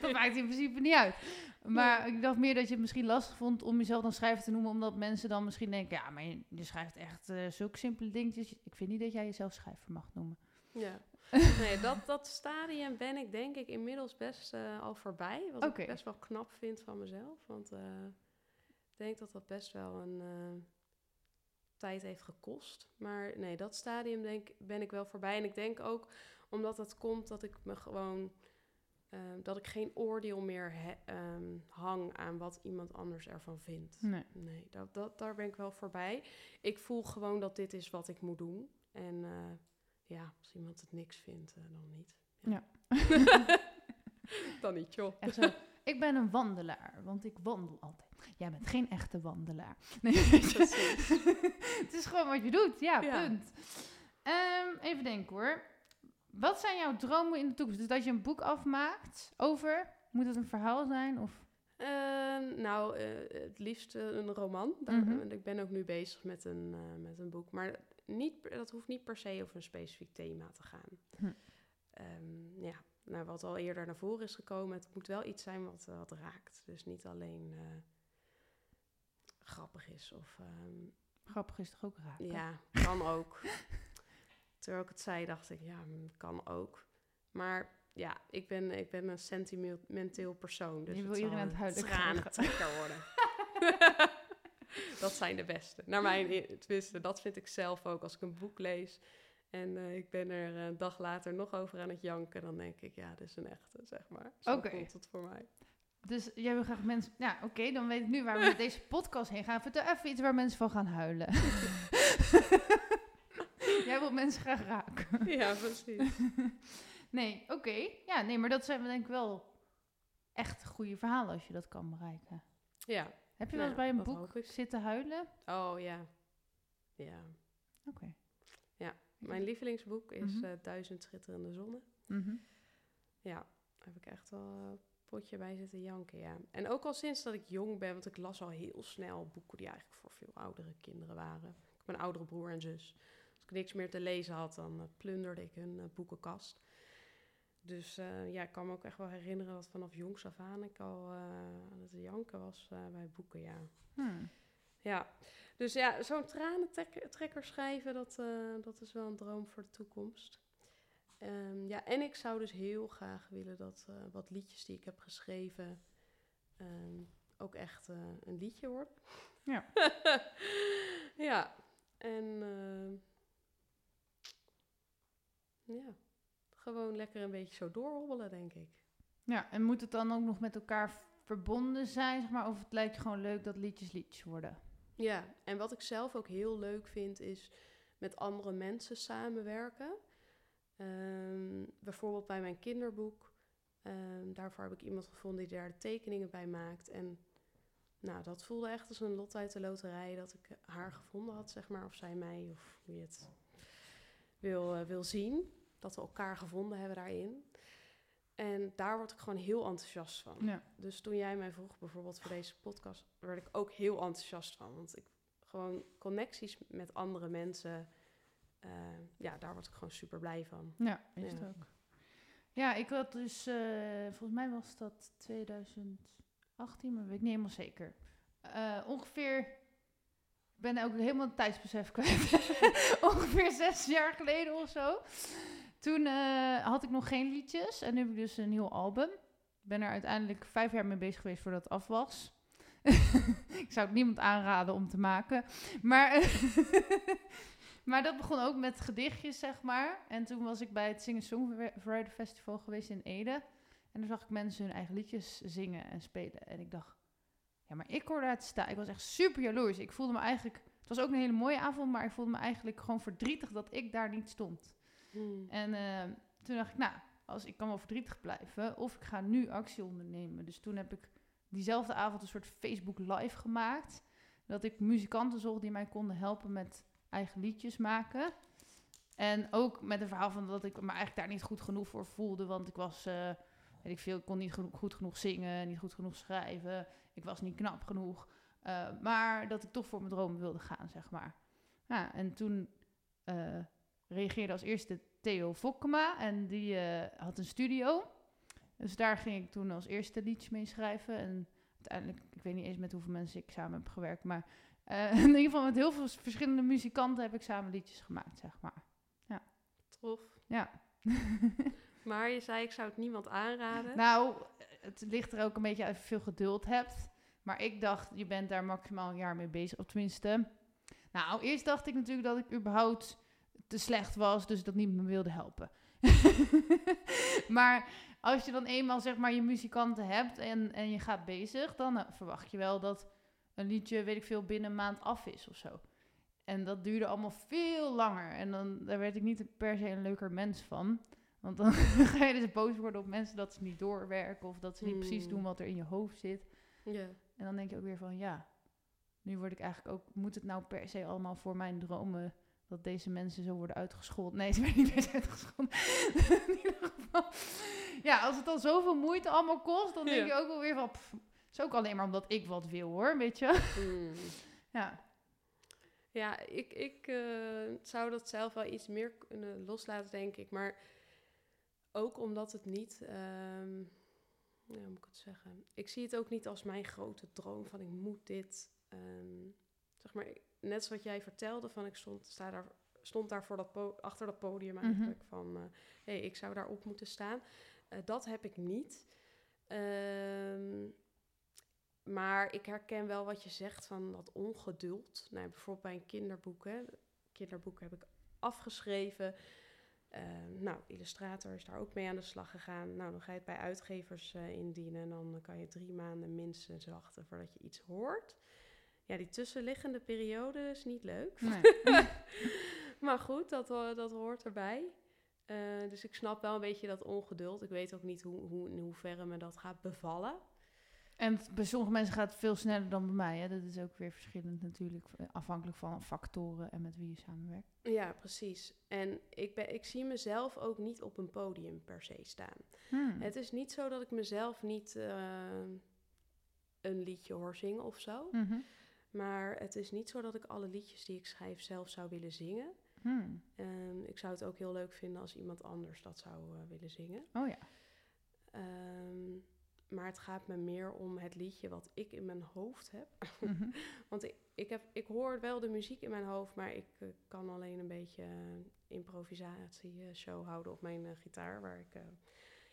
dat maakt in principe niet uit. Maar ik dacht meer dat je het misschien lastig vond om jezelf dan schrijver te noemen, omdat mensen dan misschien denken, ja, maar je, je schrijft echt eh, zulke simpele dingetjes. Ik vind niet dat jij jezelf schrijver mag noemen. Ja, nee, dat, dat stadium ben ik denk ik inmiddels best eh, al voorbij. Wat ik best wel knap vind van mezelf. Want eh, ik denk dat dat best wel een tijd heeft gekost. Maar nee, dat stadium denk, ben ik wel voorbij. En ik denk ook omdat het komt dat ik me gewoon... eh, dat ik geen oordeel meer he- ehm, hang aan wat iemand anders ervan vindt. Nee. Nee, dat, dat, daar ben ik wel voorbij. Ik voel gewoon dat dit is wat ik moet doen. En eh, ja, als iemand het niks vindt, eh, dan niet. dan niet, joh. Echt zo. Ik ben een wandelaar, want ik wandel altijd. Jij bent geen echte wandelaar. Nee, het is gewoon wat je doet. Ja, Ja. punt. Ehm, even denken hoor. Wat zijn jouw dromen in de toekomst? Dus dat je een boek afmaakt over... Moet het een verhaal zijn? Of... Ehm, nou, eh, het liefst eh, een roman. Daar, Mhm. eh, Ik ben ook nu bezig met een, eh, met een boek. Maar niet, dat hoeft niet per se over een specifiek thema te gaan. Hm. Ehm, ja, nou, wat al eerder naar voren is gekomen, het moet wel iets zijn wat, wat raakt. Dus niet alleen eh, grappig is of ehm, Grappig is toch ook raar? Ja, kan ook. Terwijl ik het zei, dacht ik, ja, mm, kan ook. Maar ja, ik ben, ik ben een sentimenteel persoon. Dus Je wil iedereen aan het huilen tranentrekker worden. dat zijn de beste. Naar mijn tenminste, dat vind ik zelf ook. Als ik een boek lees en eh, ik ben er een dag later nog over aan het janken, dan denk ik, ja, dit is een echte, zeg maar. Zo voelt het voor mij. Dus jij wil graag mensen... Ja, oké, dan weet ik nu waar we met deze podcast heen gaan. Vertel even iets waar mensen van gaan huilen. jij wilt mensen graag raken. Ja, precies. Nee, oké. Ja, nee, maar dat zijn we denk ik wel echt goede verhalen als je dat kan bereiken. Ja. Heb je wel eens Nou, bij een boek zitten huilen? Oh ja. Ja. Oké. Ja, Mijn lievelingsboek is Mhm. eh, Duizend Schitterende Zonnen. Mhm. Ja, heb ik echt wel een potje bij zitten janken, ja. En ook al sinds dat ik jong ben, want ik las al heel snel boeken die eigenlijk voor veel oudere kinderen waren. Ik heb een oudere broer en zus. Als ik niks meer te lezen had, dan eh, plunderde ik hun eh, boekenkast. Dus eh, ja, ik kan me ook echt wel herinneren dat vanaf jongs af aan ik al aan het janken was bij boeken, ja. Hmm. Ja, dus ja, zo'n tranentrekker schrijven, dat, dat is wel een droom voor de toekomst. Ehm, ja, en ik zou dus heel graag willen dat eh, wat liedjes die ik heb geschreven ehm, ook echt eh, een liedje wordt. Ja. ja, en ehm, ja, gewoon lekker een beetje zo doorhobbelen, denk ik. Ja, en moet het dan ook nog met elkaar verbonden zijn, zeg maar? Of het lijkt je gewoon leuk dat liedjes liedjes worden? Ja, en wat ik zelf ook heel leuk vind is met andere mensen samenwerken. Ehm, bijvoorbeeld bij mijn kinderboek. Ehm, daarvoor heb ik iemand gevonden die daar de tekeningen bij maakt. En nou, dat voelde echt als een lot uit de loterij dat ik haar gevonden had, zeg maar. Of zij mij, of je het wil, eh, wil zien. Dat we elkaar gevonden hebben daarin. En daar word ik gewoon heel enthousiast van. Ja. Dus toen jij mij vroeg, bijvoorbeeld voor deze podcast, werd ik ook heel enthousiast van. Want ik gewoon connecties met andere mensen, eh, ja, daar word ik gewoon super blij van. Ja, is het Ja. ook. Ja, ik had dus, eh, volgens mij was dat 2018, maar weet ik niet helemaal zeker. Eh, ongeveer, ik ben ook helemaal het tijdsbesef kwijt. ongeveer zes jaar geleden of zo. Toen had ik nog geen liedjes en nu heb ik dus een nieuw album. Ik ben er uiteindelijk vijf jaar mee bezig geweest voordat het af was. ik zou het niemand aanraden om te maken. Maar, maar dat begon ook met gedichtjes, zeg maar. En toen was ik bij het Sing Songwriter Festival geweest in Ede. En toen zag ik mensen hun eigen liedjes zingen en spelen. En ik dacht, ja, maar ik hoorde te staan. Ik was echt super jaloers. Ik voelde me eigenlijk... Het was ook een hele mooie avond, maar ik voelde me eigenlijk gewoon verdrietig dat ik daar niet stond. Hmm. En eh, toen dacht ik, nou, als ik kan wel verdrietig blijven, of ik ga nu actie ondernemen. Dus toen heb ik diezelfde avond een soort Facebook live gemaakt. Dat ik muzikanten zocht die mij konden helpen met eigen liedjes maken. En ook met een verhaal van dat ik me eigenlijk daar niet goed genoeg voor voelde. Want ik was, eh, weet ik veel, ik kon niet goed genoeg zingen, niet goed genoeg schrijven. Ik was niet knap genoeg. Eh, maar dat ik toch voor mijn droom wilde gaan, zeg maar. En toen eh, reageerde als eerste Theo Fokkema. En die had een studio. Dus daar ging ik toen als eerste liedjes mee schrijven. En uiteindelijk, ik weet niet eens met hoeveel mensen ik samen heb gewerkt. Maar eh, in ieder geval met heel veel verschillende muzikanten heb ik samen liedjes gemaakt, zeg maar. Trof. Ja. Maar je zei, ik zou het niemand aanraden. Nou, het ligt er ook een beetje uit of je veel geduld hebt. Maar ik dacht, je bent daar maximaal een jaar mee bezig. Of tenminste, nou, eerst dacht ik natuurlijk dat ik überhaupt te slecht was. Dus dat niemand me wilde helpen. maar als je dan eenmaal zeg maar je muzikanten hebt en, en je gaat bezig, dan eh, verwacht je wel dat een liedje, weet ik veel, binnen een maand af is of zo. En dat duurde allemaal veel langer. En dan daar werd ik niet per se een leuker mens van. Want dan ga je dus boos worden op mensen dat ze niet doorwerken of dat ze niet precies Hmm. doen wat er in je hoofd zit. Ja. En dan denk je ook weer van ja, nu word ik eigenlijk ook, moet het nou per se allemaal voor mijn dromen dat deze mensen zo worden uitgescholden? Nee, ze werden niet per se uitgescholden. in ieder geval. Ja, als het dan zoveel moeite allemaal kost, dan denk je ook wel weer van, pff, is ook alleen maar omdat ik wat wil hoor, weet je? Hmm. Ja, Ja, ik, ik eh, zou dat zelf wel iets meer kunnen loslaten, denk ik. Maar ook omdat het niet, ja, hoe moet ik het zeggen? Ik zie het ook niet als mijn grote droom van ik moet dit. ehm, zeg maar, net zoals jij vertelde, van ik stond, sta daar, stond daar voor dat achter dat podium Mhm. eigenlijk. Van, hé, hey, ik zou daarop moeten staan. Eh, dat heb ik niet. Ehm, maar ik herken wel wat je zegt van dat ongeduld. Nou, bijvoorbeeld bij een kinderboek. Hè. Kinderboek heb ik afgeschreven. Uh, nou, illustrator is daar ook mee aan de slag gegaan. Nou, dan ga je het bij uitgevers uh, indienen. En dan kan je drie maanden minstens wachten voordat je iets hoort. Ja, die tussenliggende periode is niet leuk. Nee. maar goed, dat, dat hoort erbij. Uh, dus ik snap wel een beetje dat ongeduld. Ik weet ook niet hoe, hoe, in hoeverre me dat gaat bevallen. En bij sommige mensen gaat het veel sneller dan bij mij. Hè? Dat is ook weer verschillend natuurlijk, afhankelijk van factoren en met wie je samenwerkt. Ja, precies. En ik, ben, ik zie mezelf ook niet op een podium per se staan. Hmm. Het is niet zo dat ik mezelf niet uh, een liedje hoor zingen of zo. Mm Maar het is niet zo dat ik alle liedjes die ik schrijf zelf zou willen zingen. Hmm. Um, ik zou het ook heel leuk vinden als iemand anders dat zou uh, willen zingen. Oh ja. Um, maar het gaat me meer om het liedje wat ik in mijn hoofd heb. Mm -hmm. Want ik, ik, heb, ik hoor wel de muziek in mijn hoofd, maar ik uh, kan alleen een beetje uh, improvisatie-show houden op mijn uh, gitaar, waar ik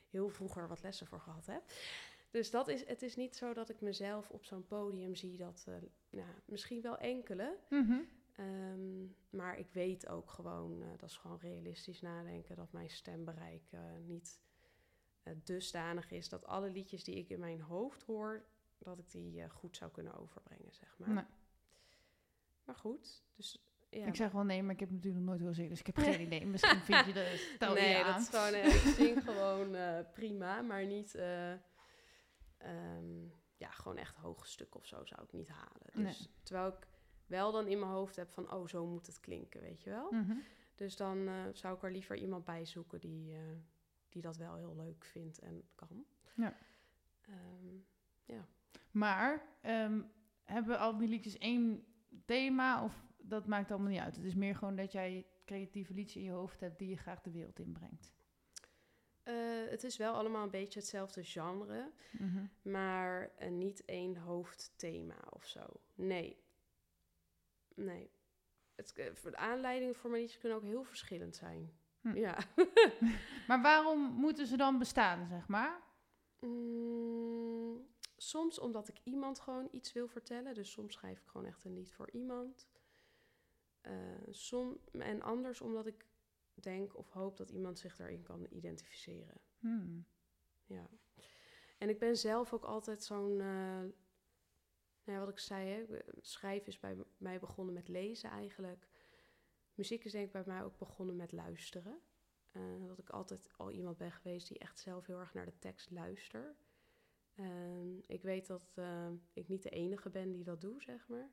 heel vroeger wat lessen voor gehad heb. Dus dat is, het is niet zo dat ik mezelf op zo'n podium zie, dat nou, misschien wel enkele. Mm -hmm. um, maar ik weet ook gewoon, dat is gewoon realistisch nadenken, dat mijn stembereik niet dusdanig is dat alle liedjes die ik in mijn hoofd hoor, dat ik die uh, goed zou kunnen overbrengen, zeg maar. Nee. Maar goed, dus ja. Ik zeg wel nee, maar ik heb natuurlijk nog nooit heel zingen, dus ik heb geen idee. Misschien vind je de stel Nee, je dat aan. is gewoon, uh, ik zing gewoon uh, prima, maar niet, uh, um, ja, gewoon echt hoge stuk of zo zou ik niet halen. Dus, Nee. Terwijl ik wel dan in mijn hoofd heb van, oh, zo moet het klinken, weet je wel. Mhm. Dus dan uh, zou ik er liever iemand bij zoeken die, die dat wel heel leuk vindt en kan. Ja. Um, ja. Maar um, hebben al die liedjes één thema of dat maakt allemaal niet uit? Het is meer gewoon dat jij creatieve liedjes in je hoofd hebt die je graag de wereld inbrengt. Uh, het is wel allemaal een beetje hetzelfde genre, mm -hmm. maar uh, niet één hoofdthema of zo. Nee. Nee. Het, de aanleidingen voor mijn liedjes kunnen ook heel verschillend zijn. Hm. Ja. maar waarom moeten ze dan bestaan, zeg maar? Mm, soms omdat ik iemand gewoon iets wil vertellen. Dus soms schrijf ik gewoon echt een lied voor iemand. Uh, som, en anders omdat ik denk of hoop dat iemand zich daarin kan identificeren. Hmm. Ja. En ik ben zelf ook altijd zo'n... Uh, nou ja, wat ik zei, hè, schrijven is bij mij begonnen met lezen eigenlijk. Muziek is denk ik bij mij ook begonnen met luisteren. Uh, dat ik altijd al iemand ben geweest die echt zelf heel erg naar de tekst luistert. Uh, ik weet dat uh, ik niet de enige ben die dat doet, zeg maar.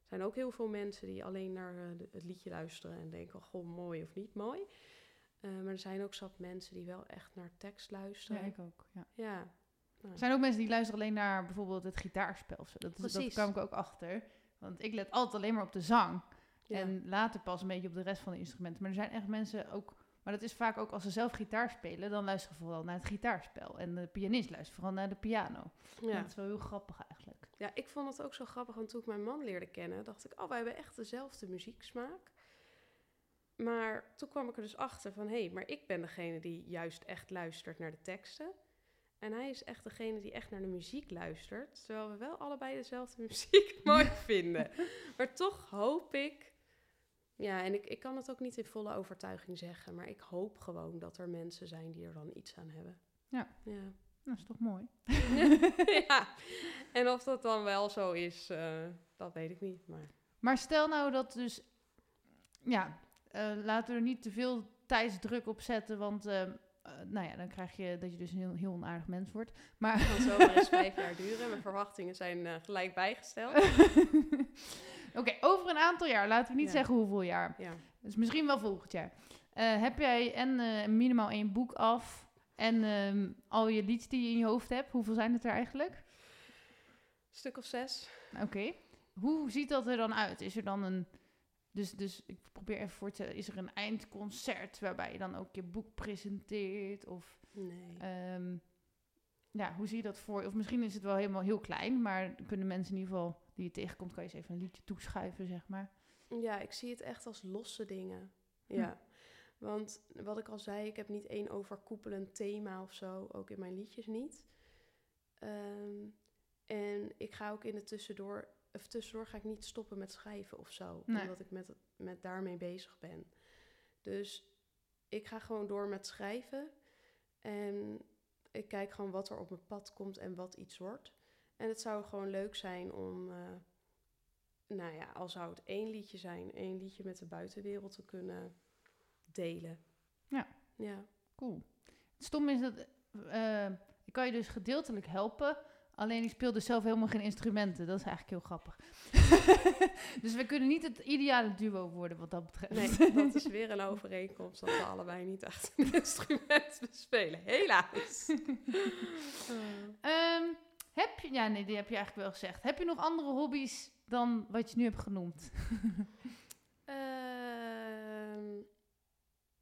Er zijn ook heel veel mensen die alleen naar de, het liedje luisteren en denken, goh, mooi of niet mooi. Uh, maar er zijn ook zat mensen die wel echt naar tekst luisteren. Ja, ik ook, ja. Ja. Nou. Er zijn ook mensen die luisteren alleen naar bijvoorbeeld het gitaarspel. Dat, is, dat Precies. kwam ik ook achter. Want ik let altijd alleen maar op de zang. Ja. En later pas een beetje op de rest van de instrumenten. Maar er zijn echt mensen ook... Maar dat is vaak ook als ze zelf gitaar spelen... dan luisteren ze vooral naar het gitaarspel. En de pianist luistert vooral naar de piano. Ja. Dat is wel heel grappig eigenlijk. Ja, ik vond het ook zo grappig. Want toen ik mijn man leerde kennen... dacht ik, oh, wij hebben echt dezelfde muzieksmaak. Maar toen kwam ik er dus achter van... hé, hey, maar ik ben degene die juist echt luistert naar de teksten... En hij is echt degene die echt naar de muziek luistert. Terwijl we wel allebei dezelfde muziek mooi vinden. Maar toch hoop ik. Ja, en ik, ik kan het ook niet in volle overtuiging zeggen. Maar ik hoop gewoon dat er mensen zijn die er dan iets aan hebben. Ja. Ja. Dat is toch mooi? ja. En of dat dan wel zo is, uh, dat weet ik niet. Maar, maar stel nou dat dus. Ja, uh, laten we er niet te veel tijdsdruk op zetten. Want. Uh, uh, nou ja, dan krijg je dat je dus een heel, heel onaardig mens wordt. Maar... Het kan zomaar eens vijf jaar duren. Mijn verwachtingen zijn gelijk bijgesteld. Oké, okay, over een aantal jaar. Laten we niet Ja. zeggen hoeveel jaar. Ja. Dus misschien wel volgend jaar. Uh, heb jij en uh, minimaal één boek af en um, al je liedjes die je in je hoofd hebt? Hoeveel zijn het er eigenlijk? Een stuk of zes. Oké. Okay. Hoe ziet dat er dan uit? Is er dan een... Dus, dus ik probeer even voor te stellen, is er een eindconcert waarbij je dan ook je boek presenteert? Of nee. um, ja, hoe zie je dat voor? Of misschien is het wel helemaal heel klein, maar kunnen mensen in ieder geval die je tegenkomt, kan je eens even een liedje toeschuiven, zeg maar. Ja, ik zie het echt als losse dingen. Ja. Hm. Want wat ik al zei, ik heb niet één overkoepelend thema of zo, ook in mijn liedjes niet. Um, En ik ga ook in de tussendoor, of tussendoor ga ik niet stoppen met schrijven of zo. Nee. Omdat ik met, met daarmee bezig ben. Dus ik ga gewoon door met schrijven. En ik kijk gewoon wat er op mijn pad komt en wat iets wordt. En het zou gewoon leuk zijn om, eh, nou ja, al zou het één liedje zijn, één liedje met de buitenwereld te kunnen delen. Ja. Ja. Cool. Het stom is dat eh, ik kan je dus gedeeltelijk helpen. Alleen ik speel dus zelf helemaal geen instrumenten. Dat is eigenlijk heel grappig. dus we kunnen niet het ideale duo worden wat dat betreft. Nee, dat is weer een overeenkomst dat we allebei niet echt een instrument bespelen. Helaas. Ehm, heb je, ja, nee, die heb je eigenlijk wel gezegd. Heb je nog andere hobby's dan wat je nu hebt genoemd? Ehm,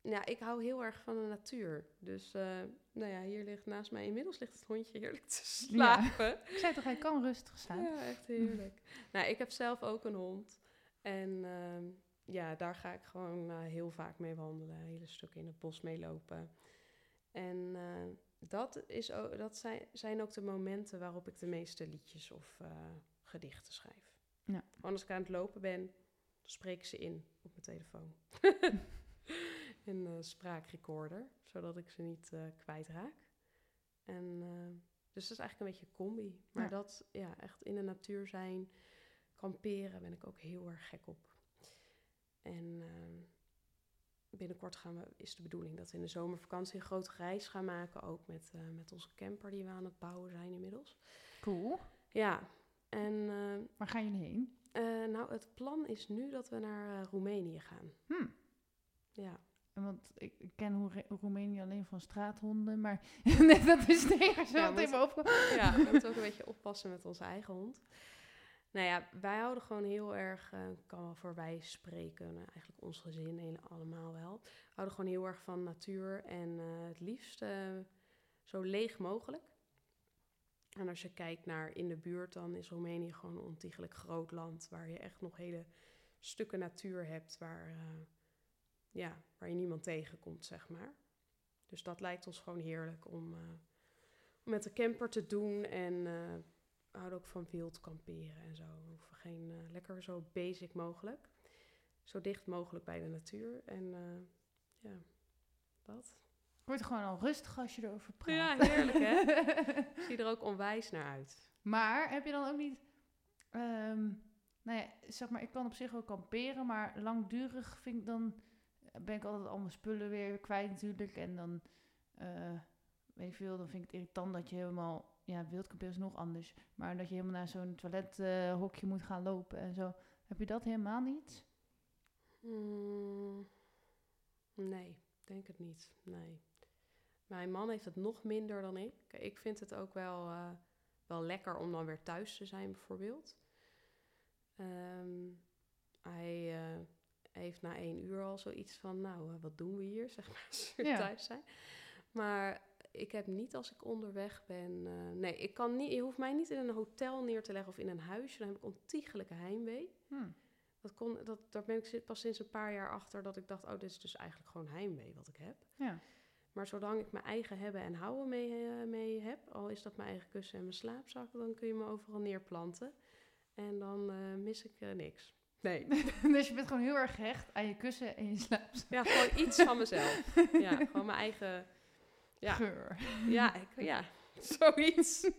ja, ik hou heel erg van de natuur. Dus, eh, nou ja, hier ligt naast mij, inmiddels ligt het hondje heerlijk te slapen. Ik zei toch, hij kan rustig staan. Ja, echt heerlijk. nou, ik heb zelf ook een hond. En ehm, ja, daar ga ik gewoon eh, heel vaak mee wandelen. Hele stukken in het bos meelopen. En eh, dat, is ook, dat zijn, zijn ook de momenten waarop ik de meeste liedjes of eh, gedichten schrijf. Ja. Gewoon als ik aan het lopen ben, spreek ik ze in op mijn telefoon. in een spraakrecorder, zodat ik ze niet eh, kwijtraak. En eh, dus dat is eigenlijk een beetje een combi. Maar Ja. dat, ja, echt in de natuur zijn, kamperen, ben ik ook heel erg gek op. En ehm, binnenkort gaan we, is de bedoeling dat we in de zomervakantie een grote reis gaan maken. Ook met, eh, met onze camper die we aan het bouwen zijn inmiddels. Cool. Ja, en eh, Waar gaan jullie heen? eh, nou, het plan is nu dat we naar Roemenië gaan. Hm. Ja. Want ik ik ken Roe- Roemenië alleen van straathonden, maar dat is enige Ja, wat in me opkomt. ja, we moeten ook een beetje oppassen met onze eigen hond. Nou ja, wij houden gewoon heel erg, ik kan wel voorbij spreken, nou, eigenlijk ons gezin hele, allemaal wel. We houden gewoon heel erg van natuur en eh, het liefst eh, zo leeg mogelijk. En als je kijkt naar in de buurt, dan is Roemenië gewoon een ontiegelijk groot land waar je echt nog hele stukken natuur hebt waar, ja, waar je niemand tegenkomt, zeg maar. Dus dat lijkt ons gewoon heerlijk om, met de camper te doen. En houden ook van wild kamperen en zo. We hoeven geen, eh, lekker zo basic mogelijk. Zo dicht mogelijk bij de natuur. En eh, ja, dat. Ik word gewoon al rustig als je erover praat. Ja, heerlijk hè? Ik zie er ook onwijs naar uit. maar heb je dan ook niet... ehm, nou ja, zeg maar, ik kan op zich wel kamperen, maar langdurig vind ik dan... Ben ik altijd al mijn spullen weer kwijt natuurlijk. En dan, eh, weet ik veel, dan vind ik het irritant dat je helemaal... Ja, wildkamperen is nog anders. Maar dat je helemaal naar zo'n toilethokje moet gaan lopen en zo. Heb je dat helemaal niet? Hmm, nee, denk het niet. Nee. Mijn man heeft het nog minder dan ik. Ik vind het ook wel, eh, wel lekker om dan weer thuis te zijn, bijvoorbeeld. Ehm, hij eh, heeft na één uur al zoiets van, nou, eh, wat doen we hier, zeg maar, als we Ja. thuis zijn. Maar ik heb niet als ik onderweg ben... eh, nee, ik kan niet, je hoeft mij niet in een hotel neer te leggen of in een huisje. Dan heb ik ontiegelijke heimwee. Hm. Dat kon, dat, daar ben ik pas sinds een paar jaar achter dat ik dacht, oh, dit is dus eigenlijk gewoon heimwee wat ik heb. Ja. Maar zolang ik mijn eigen hebben en houden mee, eh, mee heb, al is dat mijn eigen kussen en mijn slaapzak, dan kun je me overal neerplanten. En dan eh, mis ik niks. Nee. dus je bent gewoon heel erg gehecht aan je kussen en je slaapzak. Ja, gewoon iets van mezelf. Ja, gewoon mijn eigen. Ja. Geur. Ja, ik, ja zoiets.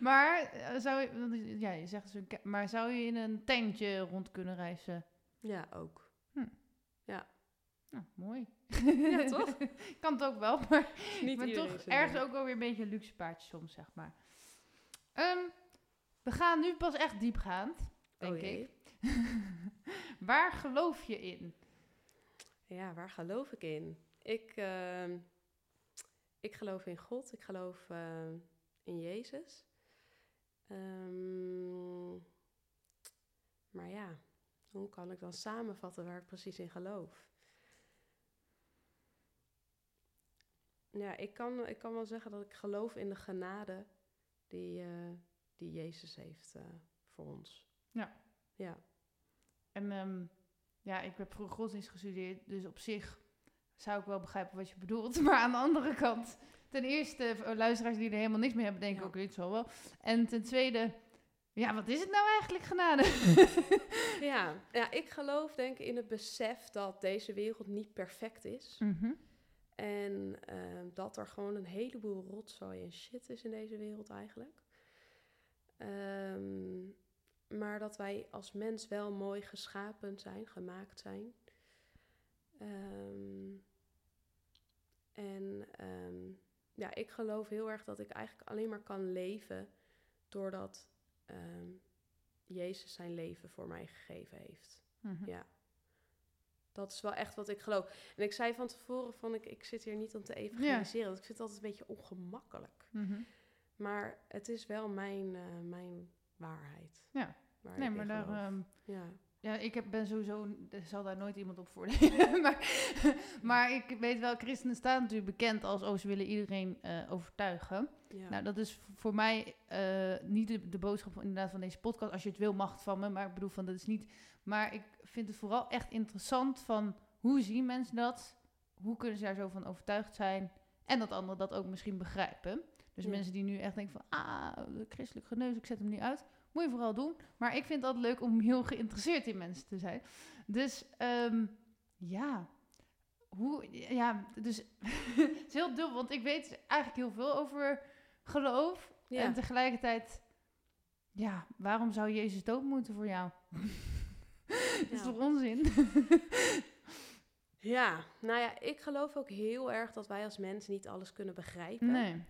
Maar eh, zou je, ja, je zegt dus maar zou je in een tentje rond kunnen reizen? Ja, ook. Nou, mooi. Ja, toch? kan het ook wel, maar Niet maar toch ergens ook wel weer een beetje een luxe paardje soms, zeg maar. Ehm, we gaan nu pas echt diepgaand, denk Oh ik. Waar geloof je in? Ja, waar geloof ik in? Ik, ehm, ik geloof in God. Ik geloof ehm, in Jezus. Ehm, maar ja, hoe kan ik dan samenvatten waar ik precies in geloof? Ja, ik kan, ik kan wel zeggen dat ik geloof in de genade die, eh, die Jezus heeft eh, voor ons. Ja. Ja. En ehm, ja, ik heb vroeger godsdienst gestudeerd, dus op zich zou ik wel begrijpen wat je bedoelt. Maar aan de andere kant, ten eerste, luisteraars die er helemaal niks mee hebben, denken Ja. ook, dit zo wel. En ten tweede, Ja, wat is het nou eigenlijk genade? Ja. ja, ik geloof denk ik in het besef dat deze wereld niet perfect is. Mhm. En ehm, dat er gewoon een heleboel rotzooi en shit is in deze wereld eigenlijk. Ehm, maar dat wij als mens wel mooi geschapen zijn, gemaakt zijn. Ehm, en ehm, ja, ik geloof heel erg dat ik eigenlijk alleen maar kan leven doordat ehm, Jezus zijn leven voor mij gegeven heeft. Mhm. Ja. Dat is wel echt wat ik geloof. En ik zei van tevoren van ik, ik zit hier niet om te evangeliseren. want Ik vind het altijd een beetje ongemakkelijk. Mhm. Maar het is wel mijn, eh, mijn waarheid. Ja. waar Nee, maar daar... ehm, Ja. Ja, ik heb, ben sowieso, er zal daar nooit iemand op voordelen. maar, maar ik weet wel, christenen staan natuurlijk bekend als, oh, ze willen iedereen eh, overtuigen. Ja. Nou, dat is voor mij eh, niet de, de boodschap inderdaad van deze podcast. Als je het wil, mag het van me, maar ik bedoel van, dat is niet... Maar ik vind het vooral echt interessant van, hoe zien mensen dat? Hoe kunnen ze daar zo van overtuigd zijn? En dat anderen dat ook misschien begrijpen. Dus Ja. mensen die nu echt denken van, ah, christelijk geneus, ik zet hem niet uit. Moet je vooral doen. Maar ik vind het altijd leuk om heel geïnteresseerd in mensen te zijn. Dus ehm, ja, hoe, ja, dus het is heel dubbel, want ik weet eigenlijk heel veel over geloof. Ja. En tegelijkertijd, ja, waarom zou Jezus dood moeten voor jou? Dat is Ja. toch onzin? Ja, nou ja, ik geloof ook heel erg dat wij als mensen niet alles kunnen begrijpen. nee.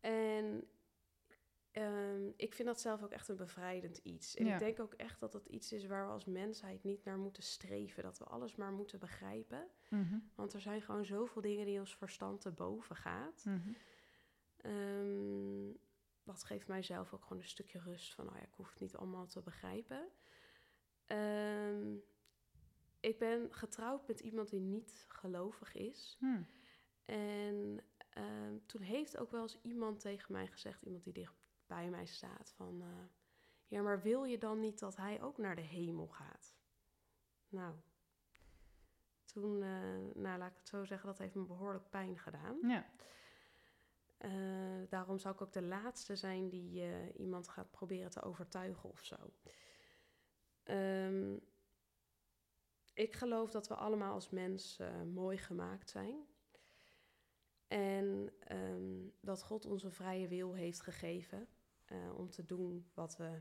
En ehm, ik vind dat zelf ook echt een bevrijdend iets. En Ja. ik denk ook echt dat het iets is waar we als mensheid niet naar moeten streven. Dat we alles maar moeten begrijpen. Mhm, Want er zijn gewoon zoveel dingen die ons verstand te boven gaat. mhm. Ehm, dat geeft mij zelf ook gewoon een stukje rust van, oh ja, ik hoef het niet allemaal te begrijpen. Ehm, ik ben getrouwd met iemand die niet gelovig is. Hm. En ehm, toen heeft ook wel eens iemand tegen mij gezegd, iemand die dicht bij mij staat, van, eh, ja, maar wil je dan niet dat hij ook naar de hemel gaat? Nou, toen, eh, nou laat ik het zo zeggen, dat heeft me behoorlijk pijn gedaan. Ja. Eh, daarom zou ik ook de laatste zijn die iemand gaat proberen te overtuigen of zo. Ehm, ik geloof dat we allemaal als mens mooi gemaakt zijn. En ehm, dat God ons een vrije wil heeft gegeven eh, om te doen wat we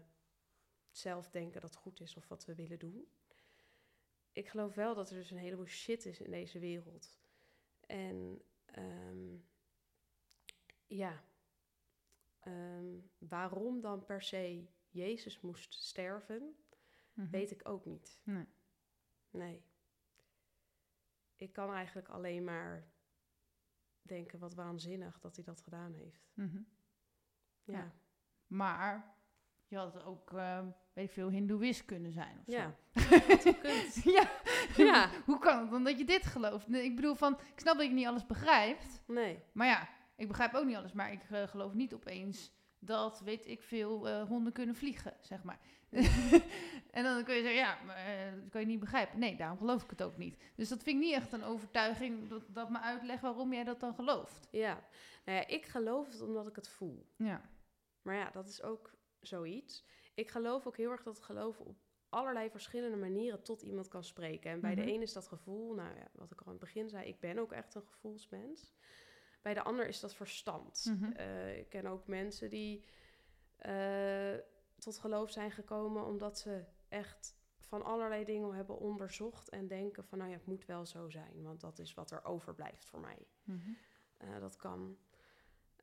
zelf denken dat goed is of wat we willen doen. Ik geloof wel dat er dus een heleboel shit is in deze wereld. En ehm, ja, ehm, waarom dan per se Jezus moest sterven, Mhm. weet ik ook niet. Nee. Nee. Ik kan eigenlijk alleen maar denken wat waanzinnig dat hij dat gedaan heeft. Mhm. Ja, Ja. Maar je had ook, eh, weet ik veel, hindoeïst kunnen zijn of ja. ja. Ja. Hoe kan het dan dat je dit gelooft? Ik bedoel van, ik snap dat je niet alles begrijpt. Nee. Maar ja, ik begrijp ook niet alles. Maar ik eh, geloof niet opeens dat, weet ik veel, eh, honden kunnen vliegen, zeg maar. en dan kun je zeggen, ja, maar, eh, dat kan je niet begrijpen. Nee, daarom geloof ik het ook niet. Dus dat vind ik niet echt een overtuiging dat, dat me uitlegt waarom jij dat dan gelooft. Ja. Nou ja, ik geloof het omdat ik het voel. Ja. Maar ja, dat is ook zoiets. Ik geloof ook heel erg dat geloven op allerlei verschillende manieren tot iemand kan spreken. En bij Mhm. de een is dat gevoel, nou ja, wat ik al aan het begin zei, ik ben ook echt een gevoelsmens. Bij de ander is dat verstand. Mhm. Eh, ik ken ook mensen die eh, tot geloof zijn gekomen omdat ze echt van allerlei dingen hebben onderzocht en denken van, nou ja, het moet wel zo zijn, want dat is wat er overblijft voor mij. Mhm. Eh, dat kan.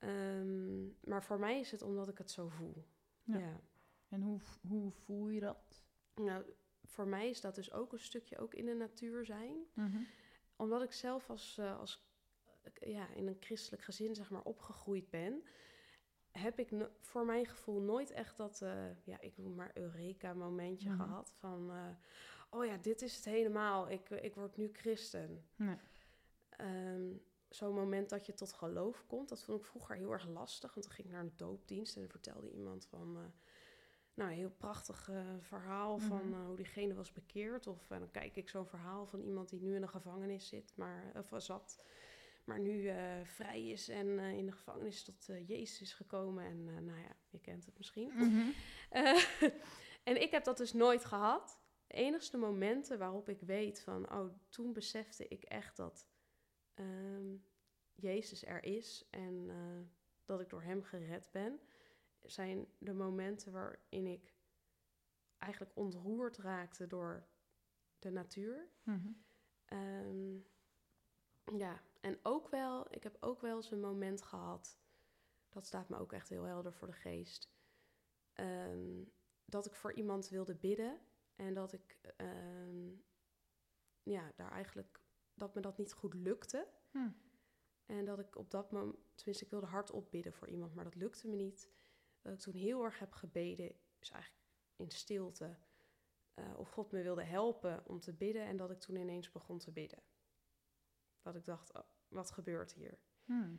Ehm, maar voor mij is het omdat ik het zo voel. Ja. Ja. En hoe, hoe voel je dat? Nou, voor mij is dat dus ook een stukje ook in de natuur zijn. Mhm. Omdat ik zelf als, eh, als eh, ja, in een christelijk gezin zeg maar opgegroeid ben, heb ik no- voor mijn gevoel nooit echt dat, eh, ja, ik noem maar Eureka momentje Mhm. gehad van, oh ja, dit is het helemaal. Ik, ik word nu christen. Nee. Ehm, Zo'n moment dat je tot geloof komt, dat vond ik vroeger heel erg lastig. Want dan ging ik naar een doopdienst en dan vertelde iemand van... eh, nou, een heel prachtig eh, verhaal van Mhm. eh, hoe diegene was bekeerd. Of dan kijk ik zo'n verhaal van iemand die nu in een gevangenis zit, maar, of zat. maar nu vrij is en in de gevangenis tot Jezus is gekomen. En nou ja, je kent het misschien. Mhm. En ik heb dat dus nooit gehad. De enigste momenten waarop ik weet van, oh, toen besefte ik echt dat ehm, Jezus er is en eh, dat ik door Hem gered ben, zijn de momenten waarin ik eigenlijk ontroerd raakte door de natuur. Mhm. Ehm, ja, en ook wel, ik heb ook wel eens een moment gehad, dat staat me ook echt heel helder voor de geest, ehm, dat ik voor iemand wilde bidden en dat ik, ja, daar eigenlijk, dat me dat niet goed lukte. Hm. En dat ik op dat moment, tenminste, ik wilde hardop bidden voor iemand, maar dat lukte me niet. Dat ik toen heel erg heb gebeden, is eigenlijk in stilte, eh, of God me wilde helpen om te bidden. En dat ik toen ineens begon te bidden. Dat ik dacht, oh, wat gebeurt hier? Hm.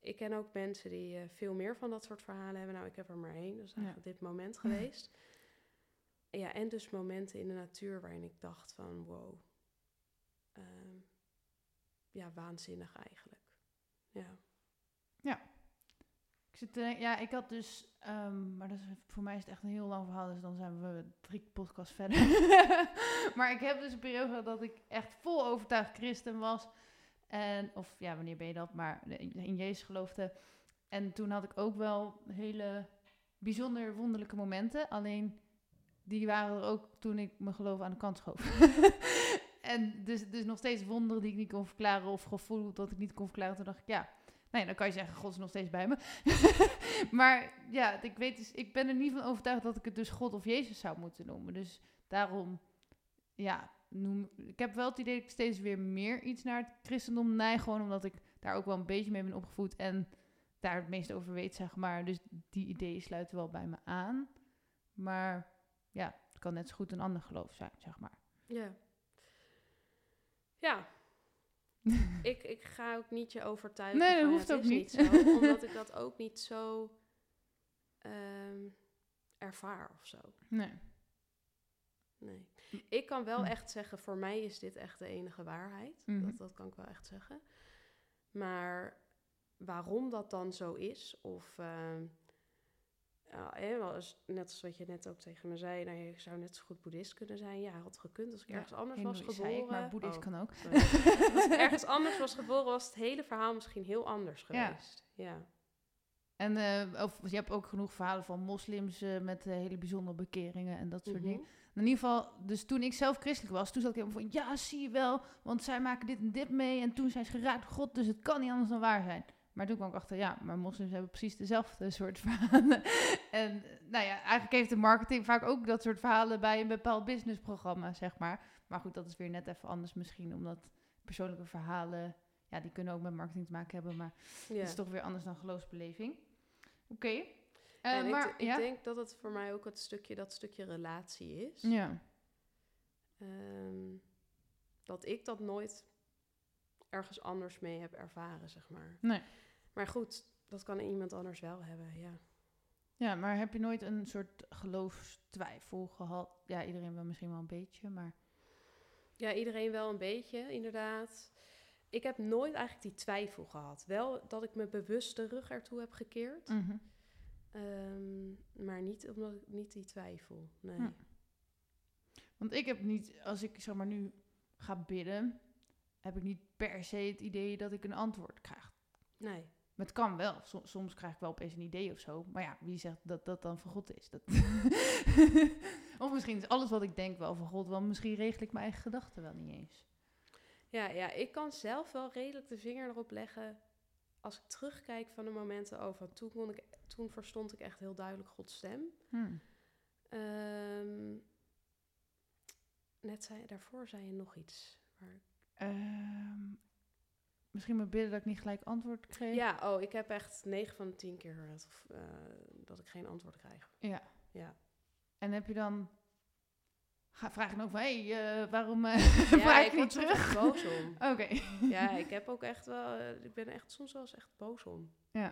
Ik ken ook mensen die eh, veel meer van dat soort verhalen hebben. Nou, ik heb er maar één, dat is Ja. eigenlijk dit moment geweest. Ja, en dus momenten in de natuur waarin ik dacht van, wow. Ehm, ja, waanzinnig eigenlijk. Ja. Ik zit denken- ja, ik had dus, ehm, maar dat is, voor mij is het echt een heel lang verhaal, dus dan zijn we drie podcasts verder. maar ik heb dus een periode dat ik echt vol overtuigd christen was. En, of ja, wanneer ben je dat? Maar in Jezus geloofde. En toen had ik ook wel hele bijzonder wonderlijke momenten. Alleen die waren er ook toen ik mijn geloof aan de kant schoof. en dus, dus nog steeds wonderen die ik niet kon verklaren of gevoel dat ik niet kon verklaren. Toen dacht ik, ja, ja, dan kan je zeggen, God is nog steeds bij me. maar ja, ik weet dus, ik ben er niet van overtuigd dat ik het dus God of Jezus zou moeten noemen. Dus daarom, ja, noem, ik heb wel het idee dat ik steeds weer meer iets naar het christendom neig. Gewoon omdat ik daar ook wel een beetje mee ben opgevoed en daar het meest over weet, zeg maar. Dus die ideeën sluiten wel bij me aan. Maar ja, het kan net zo goed een ander geloof zijn, zeg maar. Ja. Ja. ik, ik ga ook niet je overtuigen. Nee, dat van, hoeft het ook is niet. zo, omdat ik dat ook niet zo ehm, ervaar of zo. Nee. Nee. Ik kan wel Hm. echt zeggen, voor mij is dit echt de enige waarheid. Mhm. dat, dat kan ik wel echt zeggen. Maar waarom dat dan zo is, of... ehm, ja, hè, net als wat je net ook tegen me zei, nou, je zou net zo goed boeddhist kunnen zijn. Ja, had gekund als ik Ja, ergens anders was geboren. zei ik, maar boeddhist Oh, kan ook. als ik ergens anders was geboren, was het hele verhaal misschien heel anders Ja. geweest. Ja. En eh, of, je hebt ook genoeg verhalen van moslims eh, met eh, hele bijzondere bekeringen en dat soort Mhm. dingen. In ieder geval, dus toen ik zelf christelijk was, toen zat ik helemaal van, ja, zie je wel, want zij maken dit en dit mee en toen zijn ze geraakt door God, dus het kan niet anders dan waar zijn. Maar toen kwam ik achter, ja, maar moslims hebben precies dezelfde soort verhalen. en nou ja, eigenlijk heeft de marketing vaak ook dat soort verhalen bij een bepaald businessprogramma, zeg maar. Maar goed, dat is weer net even anders misschien, omdat persoonlijke verhalen, ja, die kunnen ook met marketing te maken hebben, maar ja. het is toch weer anders dan geloofsbeleving. Oké. Eh, en ik, maar, ik ja? denk dat het voor mij ook het stukje, dat stukje relatie is. Ja. Ehm, dat ik dat nooit ergens anders mee heb ervaren, zeg maar. Nee. Maar goed, dat kan iemand anders wel hebben, ja. ja, maar heb je nooit een soort geloofstwijfel gehad? Ja, iedereen wel misschien wel een beetje, maar... Ja, iedereen wel een beetje, inderdaad. Ik heb nooit eigenlijk die twijfel gehad. Wel dat ik me bewust de rug ertoe heb gekeerd. Mhm. Ehm, maar niet omdat ik niet die twijfel. Nee. Hm. Want ik heb niet, als ik zeg maar nu ga bidden, heb ik niet per se het idee dat ik een antwoord krijg. Nee. Maar het kan wel. Som- soms krijg ik wel opeens een idee of zo. Maar ja, wie zegt dat dat dan van God is? Dat of misschien is alles wat ik denk wel van God. Want misschien regel ik mijn eigen gedachten wel niet eens. Ja, ja, ik kan zelf wel redelijk de vinger erop leggen. Als ik terugkijk van de momenten over. Toen, kon ik, toen verstond ik echt heel duidelijk Gods stem. Hm. Ehm, net zei, daarvoor zei je nog iets. Waar, Ehm, misschien mijn bidden dat ik niet gelijk antwoord kreeg. ja, oh, ik heb echt 9 van de 10 keer dat, eh, dat ik geen antwoord krijg. Ja. Ja. En heb je dan... Ga, vraag ook van, hé, hey, eh, waarom eh Ja, vraag ik ik niet terug? boos om. Oké. Ja, ik heb ook echt wel, ik ben echt soms wel eens echt boos om. Ja.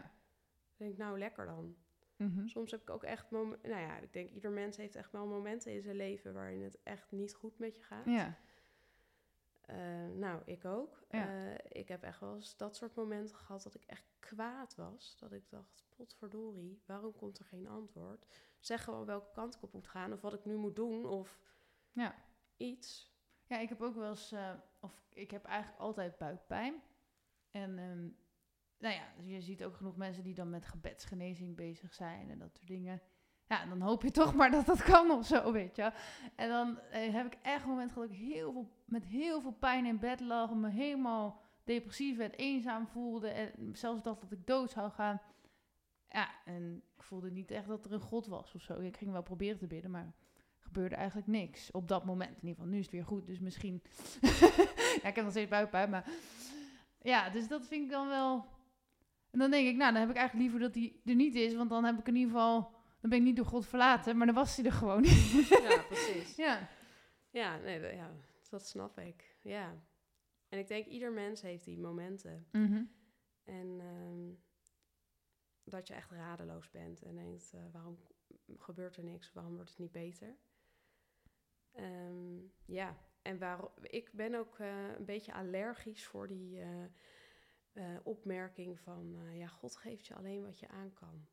Ik denk, nou lekker dan. Mhm. Soms heb ik ook echt momenten, nou ja, ik denk ieder mens heeft echt wel momenten in zijn leven waarin het echt niet goed met je gaat. Ja. Eh, nou, ik ook. Ja. Eh, ik heb echt wel eens dat soort momenten gehad dat ik echt kwaad was. Dat ik dacht, potverdorie, waarom komt er geen antwoord? Zeg gewoon welke kant ik op moet gaan of wat ik nu moet doen of Ja. iets. Ja, ik heb ook wel eens, eh, of ik heb eigenlijk altijd buikpijn. En ehm, nou ja, dus je ziet ook genoeg mensen die dan met gebedsgenezing bezig zijn en dat soort dingen. Ja, dan hoop je toch maar dat dat kan of zo, weet je. En dan eh, heb ik echt een moment gehad dat ik heel veel, met heel veel pijn in bed lag. Me helemaal depressief en eenzaam voelde. En zelfs dacht dat ik dood zou gaan. Ja, en ik voelde niet echt dat er een God was of zo. Ik ging wel proberen te bidden, maar gebeurde eigenlijk niks op dat moment. In ieder geval, nu is het weer goed, dus misschien... ja, ik heb nog steeds buikpijn, maar... Ja, dus dat vind ik dan wel... En dan denk ik, nou, dan heb ik eigenlijk liever dat hij er niet is, want dan heb ik in ieder geval... Dan ben ik niet door God verlaten, maar dan was hij er gewoon. Ja, precies. ja. Ja, nee, dat- ja, dat snap ik. Ja. En ik denk, ieder mens heeft die momenten. Mhm. En ehm, dat je echt radeloos bent en denkt, eh, waarom gebeurt er niks? Waarom wordt het niet beter? Ehm, ja, en waarom, ik ben ook eh, een beetje allergisch voor die eh, opmerking van, ja, God geeft je alleen wat je aan kan.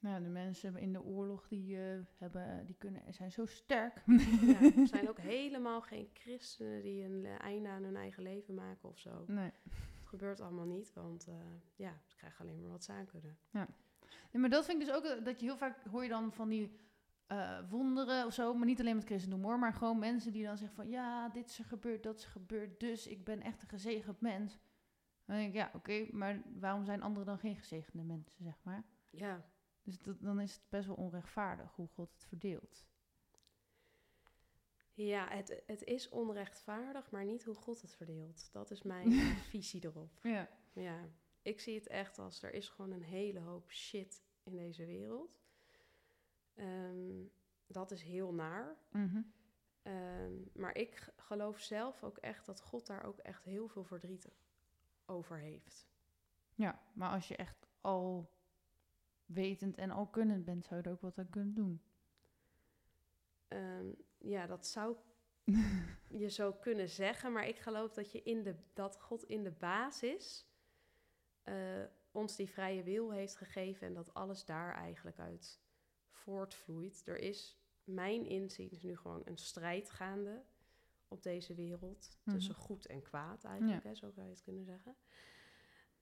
Nou, de mensen in de oorlog, die, eh, hebben, die kunnen, zijn zo sterk. Ja, er zijn ook helemaal geen christenen die een le- einde aan hun eigen leven maken of zo. nee. Het gebeurt allemaal niet, want eh, ja, ze krijgen alleen maar wat ze aan kunnen. nee. Maar dat vind ik dus ook, eh, dat je heel vaak hoor je dan van die eh, wonderen of zo. Maar niet alleen met christendom hoor, maar gewoon mensen die dan zeggen van... Ja, dit is er gebeurd, dat is er gebeurd, dus ik ben echt een gezegend mens. Dan denk ik, ja, oké, maar waarom zijn anderen dan geen gezegende mensen, zeg maar? Ja, Dus dat, dan is het best wel onrechtvaardig hoe God het verdeelt. Ja, het, het is onrechtvaardig, maar niet hoe God het verdeelt. Dat is mijn visie erop. Ja. Ja, ik zie het echt als er is gewoon een hele hoop shit in deze wereld. Ehm, dat is heel naar. Mhm. Ehm, maar ik geloof zelf ook echt dat God daar ook echt heel veel verdriet over heeft. Ja, maar als je echt al wetend en al kunnend bent, zou je er ook wat aan kunnen doen. Ehm, ja, dat zou je zo kunnen zeggen, maar ik geloof dat, je in de, dat God in de basis eh, ons die vrije wil heeft gegeven en dat alles daar eigenlijk uit voortvloeit. Er is, mijn inziens, nu gewoon een strijd gaande op deze wereld tussen Mhm. goed en kwaad eigenlijk, Ja. hè, zo zou je het kunnen zeggen.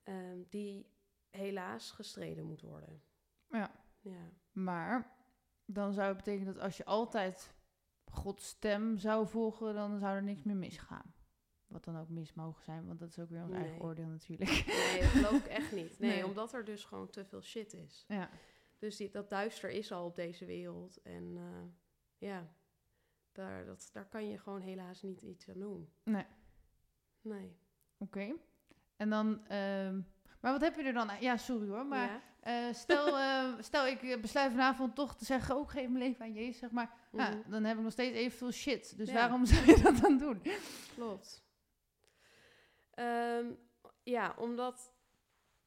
Ehm, die helaas gestreden moet worden. Ja. Ja. Maar dan zou het betekenen dat als je altijd Gods stem zou volgen, dan zou er niks meer misgaan. Wat dan ook mis mogen zijn, want dat is ook weer ons eigen oordeel natuurlijk. Nee, dat geloof ik echt niet. Nee, Nee. omdat er dus gewoon te veel shit is. ja. Dus die, dat duister is al op deze wereld. En eh, ja, daar, dat, daar kan je gewoon helaas niet iets aan doen. Nee. Nee. Oké. En dan, ehm, maar wat heb je er dan aan? Ja, sorry hoor, maar ja? Eh, stel, eh, stel ik eh, besluit vanavond toch te zeggen, ook geef mijn leven aan Jezus, zeg maar. Ja, Mhm, dan heb ik nog steeds evenveel shit. Dus Ja. waarom zou je dat dan doen? Klopt. Ehm, ja, omdat...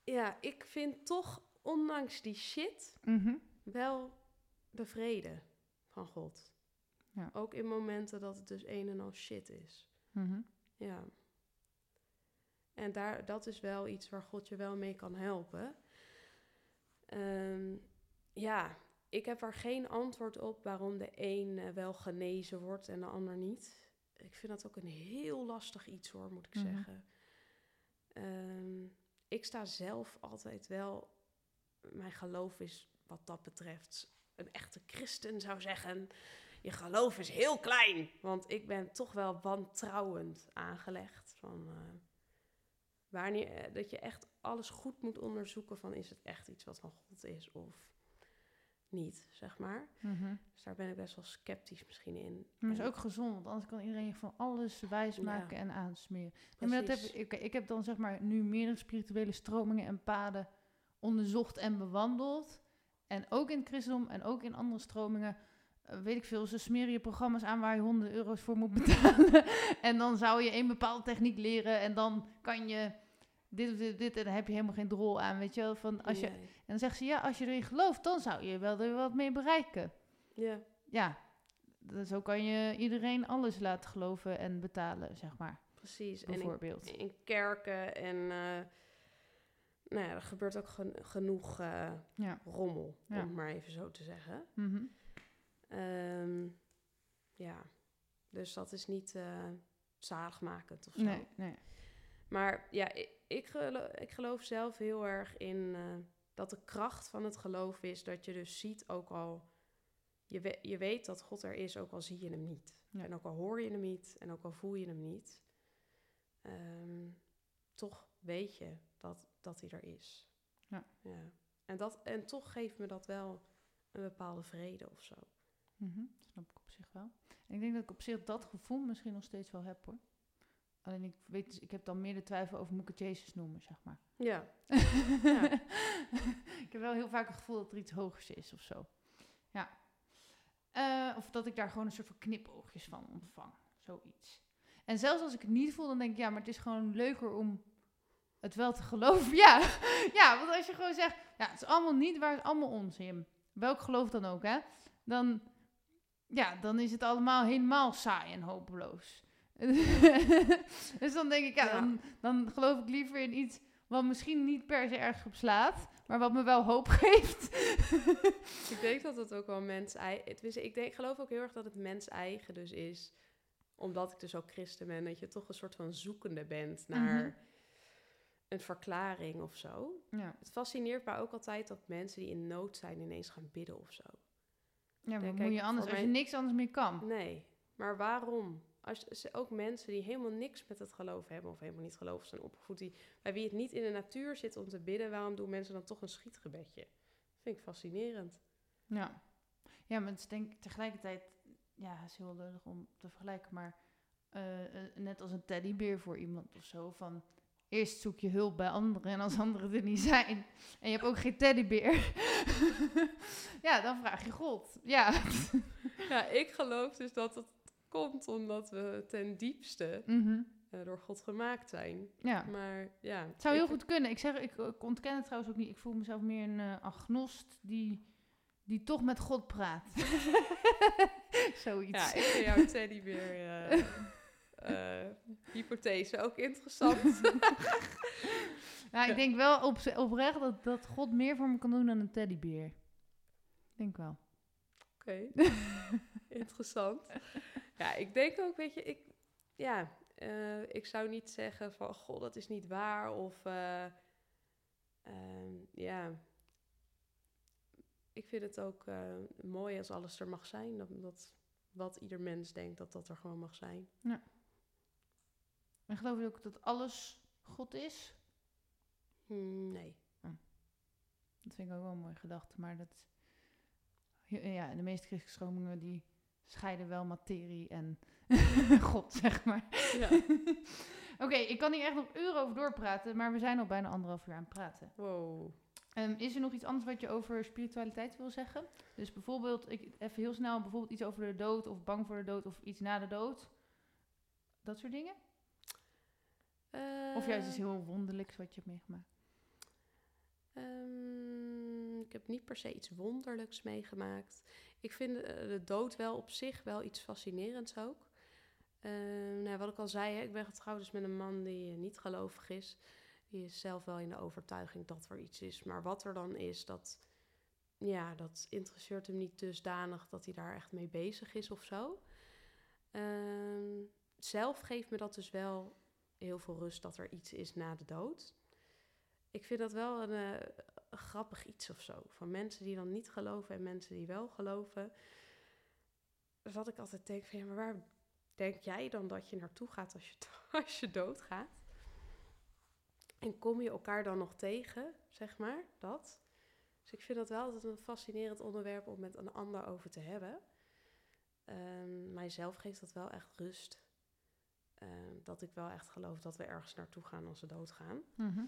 Ja, ik vind toch, ondanks die shit, Mhm. wel de vrede van God. Ja. Ook in momenten dat het dus een en al shit is. Mhm. Ja. En daar, dat is wel iets waar God je wel mee kan helpen. Ehm, ja, ik heb er geen antwoord op waarom de een eh, wel genezen wordt en de ander niet. Ik vind dat ook een heel lastig iets hoor, moet ik Mhm. zeggen. Ehm, ik sta zelf altijd wel, mijn geloof is wat dat betreft, een echte christen zou zeggen, je geloof is heel klein. Want ik ben toch wel wantrouwend aangelegd. Van, eh, wanneer, eh, dat je echt alles goed moet onderzoeken van is het echt iets wat van God is of niet, zeg maar. Mhm. Dus daar ben ik best wel sceptisch misschien in. Maar dat is En- ook gezond, want anders kan iedereen van alles wijs Ja. maken en aansmeren. Maar dat heb, ik, ik heb dan zeg maar nu meerdere spirituele stromingen en paden onderzocht en bewandeld. En ook in het christendom en ook in andere stromingen. Eh, weet ik veel, ze smeren je programma's aan waar je honderden euro's voor moet betalen. en dan zou je een bepaalde techniek leren en dan kan je dit of dit, dit en dan heb je helemaal geen drol aan, weet je wel. Van als je, Nee. en dan zegt ze, ja, als je erin gelooft, dan zou je wel er wat mee bereiken Ja, ja, zo kan je iedereen alles laten geloven en betalen, zeg maar. precies. En in, bijvoorbeeld. in kerken en... eh, nou ja, er gebeurt ook gen- genoeg eh, Ja. rommel, Ja. om het maar even zo te zeggen. Mhm. Ehm, ja, dus dat is niet eh zaligmakend of zo. Nee, nee. Maar ja, ik, ik, gelo- ik geloof zelf heel erg in eh, dat de kracht van het geloof is dat je dus ziet ook al... Je, we- je weet dat God er is, ook al zie je hem niet. Ja. En ook al hoor je hem niet en ook al voel je hem niet. ehm, toch weet je dat, dat hij er is. Ja. ja. En, dat, en toch geeft me dat wel een bepaalde vrede of zo. Mhm, Snap ik op zich wel. En ik denk dat ik op zich dat gevoel misschien nog steeds wel heb hoor. Alleen ik weet, dus- ik heb dan meer de twijfel over moet ik het Jezus noemen, zeg maar. Ja, Ja. ik heb wel heel vaak het gevoel dat er iets hogers is of zo. Ja. Eh, of dat ik daar gewoon een soort van knipoogjes van ontvang. Zoiets. En zelfs als ik het niet voel, dan denk ik, ja, maar het is gewoon leuker om het wel te geloven. Ja, ja want als je gewoon zegt, ja, het is allemaal niet waar, het is allemaal onzin. Welk geloof dan ook, hè. Dan, ja, dan is het allemaal helemaal saai en hopeloos. dus dan denk ik, ja, Ja. Dan, dan geloof ik liever in iets wat misschien niet per se ergens op slaat, maar wat me wel hoop geeft. ik denk dat het ook wel mens eigen... Ik denk, ik geloof ook heel erg dat het mens eigen dus is. Omdat ik dus ook christen ben. Dat je toch een soort van zoekende bent naar Mhm. een verklaring of zo. ja, Het fascineert mij ook altijd dat mensen die in nood zijn ineens gaan bidden of zo. Ja maar moet je anders, als je niks anders meer kan. Nee, maar waarom? Als je, ook mensen die helemaal niks met het geloof hebben of helemaal niet geloven zijn opgevoed, die, bij wie het niet in de natuur zit om te bidden, waarom doen mensen dan toch een schietgebedje? vind ik fascinerend. Ja. ja, maar het is denk ik tegelijkertijd, ja, het is heel lullig om te vergelijken, maar eh, eh, net als een teddybeer voor iemand of zo, van eerst zoek je hulp bij anderen en als anderen er niet zijn en je hebt ook geen teddybeer, ja, dan vraag je God. Ja. Ja, ik geloof dus dat het komt omdat we ten diepste Mhm. eh, door God gemaakt zijn. ja. Maar ja. Het zou heel goed kunnen. Ik zeg, ik, ik ontken het trouwens ook niet. Ik voel mezelf meer een eh, agnost die, die toch met God praat. Zoiets. Ja, ik jouw teddybeer eh, hypothese ook interessant. Nou, ik denk wel op, oprecht dat, dat God meer voor me kan doen dan een teddybeer. Ik denk wel. Oké, interessant. Ja, ik denk ook, weet je, ik, ja, eh, ik zou niet zeggen van, goh, dat is niet waar. Of, eh, ehm, ja, ik vind het ook eh, mooi als alles er mag zijn. Dat, dat wat ieder mens denkt, dat dat er gewoon mag zijn. En geloof je ook dat alles God is? Hmm, nee. Dat vind ik ook wel een mooie gedachte. Maar dat... Ja, de meeste christelijke stromingen die scheiden wel materie en God, zeg maar. Ja. Oké, ik kan hier echt nog uren over doorpraten, maar we zijn al bijna anderhalf uur aan het praten. Wow. Ehm, is er nog iets anders wat je over spiritualiteit wil zeggen? Dus bijvoorbeeld, ik, even heel snel, bijvoorbeeld iets over de dood of bang voor de dood of iets na de dood. Dat soort dingen? Of juist iets heel wonderlijks wat je hebt meegemaakt? Ehm, ik heb niet per se iets wonderlijks meegemaakt. Ik vind eh, de dood wel op zich wel iets fascinerends ook. Ehm, nou, wat ik al zei, hè, ik ben getrouwd dus met een man die eh, niet gelovig is. Die is zelf wel in de overtuiging dat er iets is. Maar wat er dan is, dat, ja, dat interesseert hem niet dusdanig dat hij daar echt mee bezig is of zo. Ehm, zelf geeft me dat dus wel heel veel rust dat er iets is na de dood. Ik vind dat wel een, eh, een grappig iets of zo. Van mensen die dan niet geloven en mensen die wel geloven. Dus dat ik altijd denk maar waar denk jij dan dat je naartoe gaat als je, als je doodgaat? En kom je elkaar dan nog tegen, zeg maar, dat? Dus ik vind dat wel altijd een fascinerend onderwerp om met een ander over te hebben. Ehm, mijzelf geeft dat wel echt rust. Ehm, dat ik wel echt geloof dat we ergens naartoe gaan als we doodgaan. Mhm.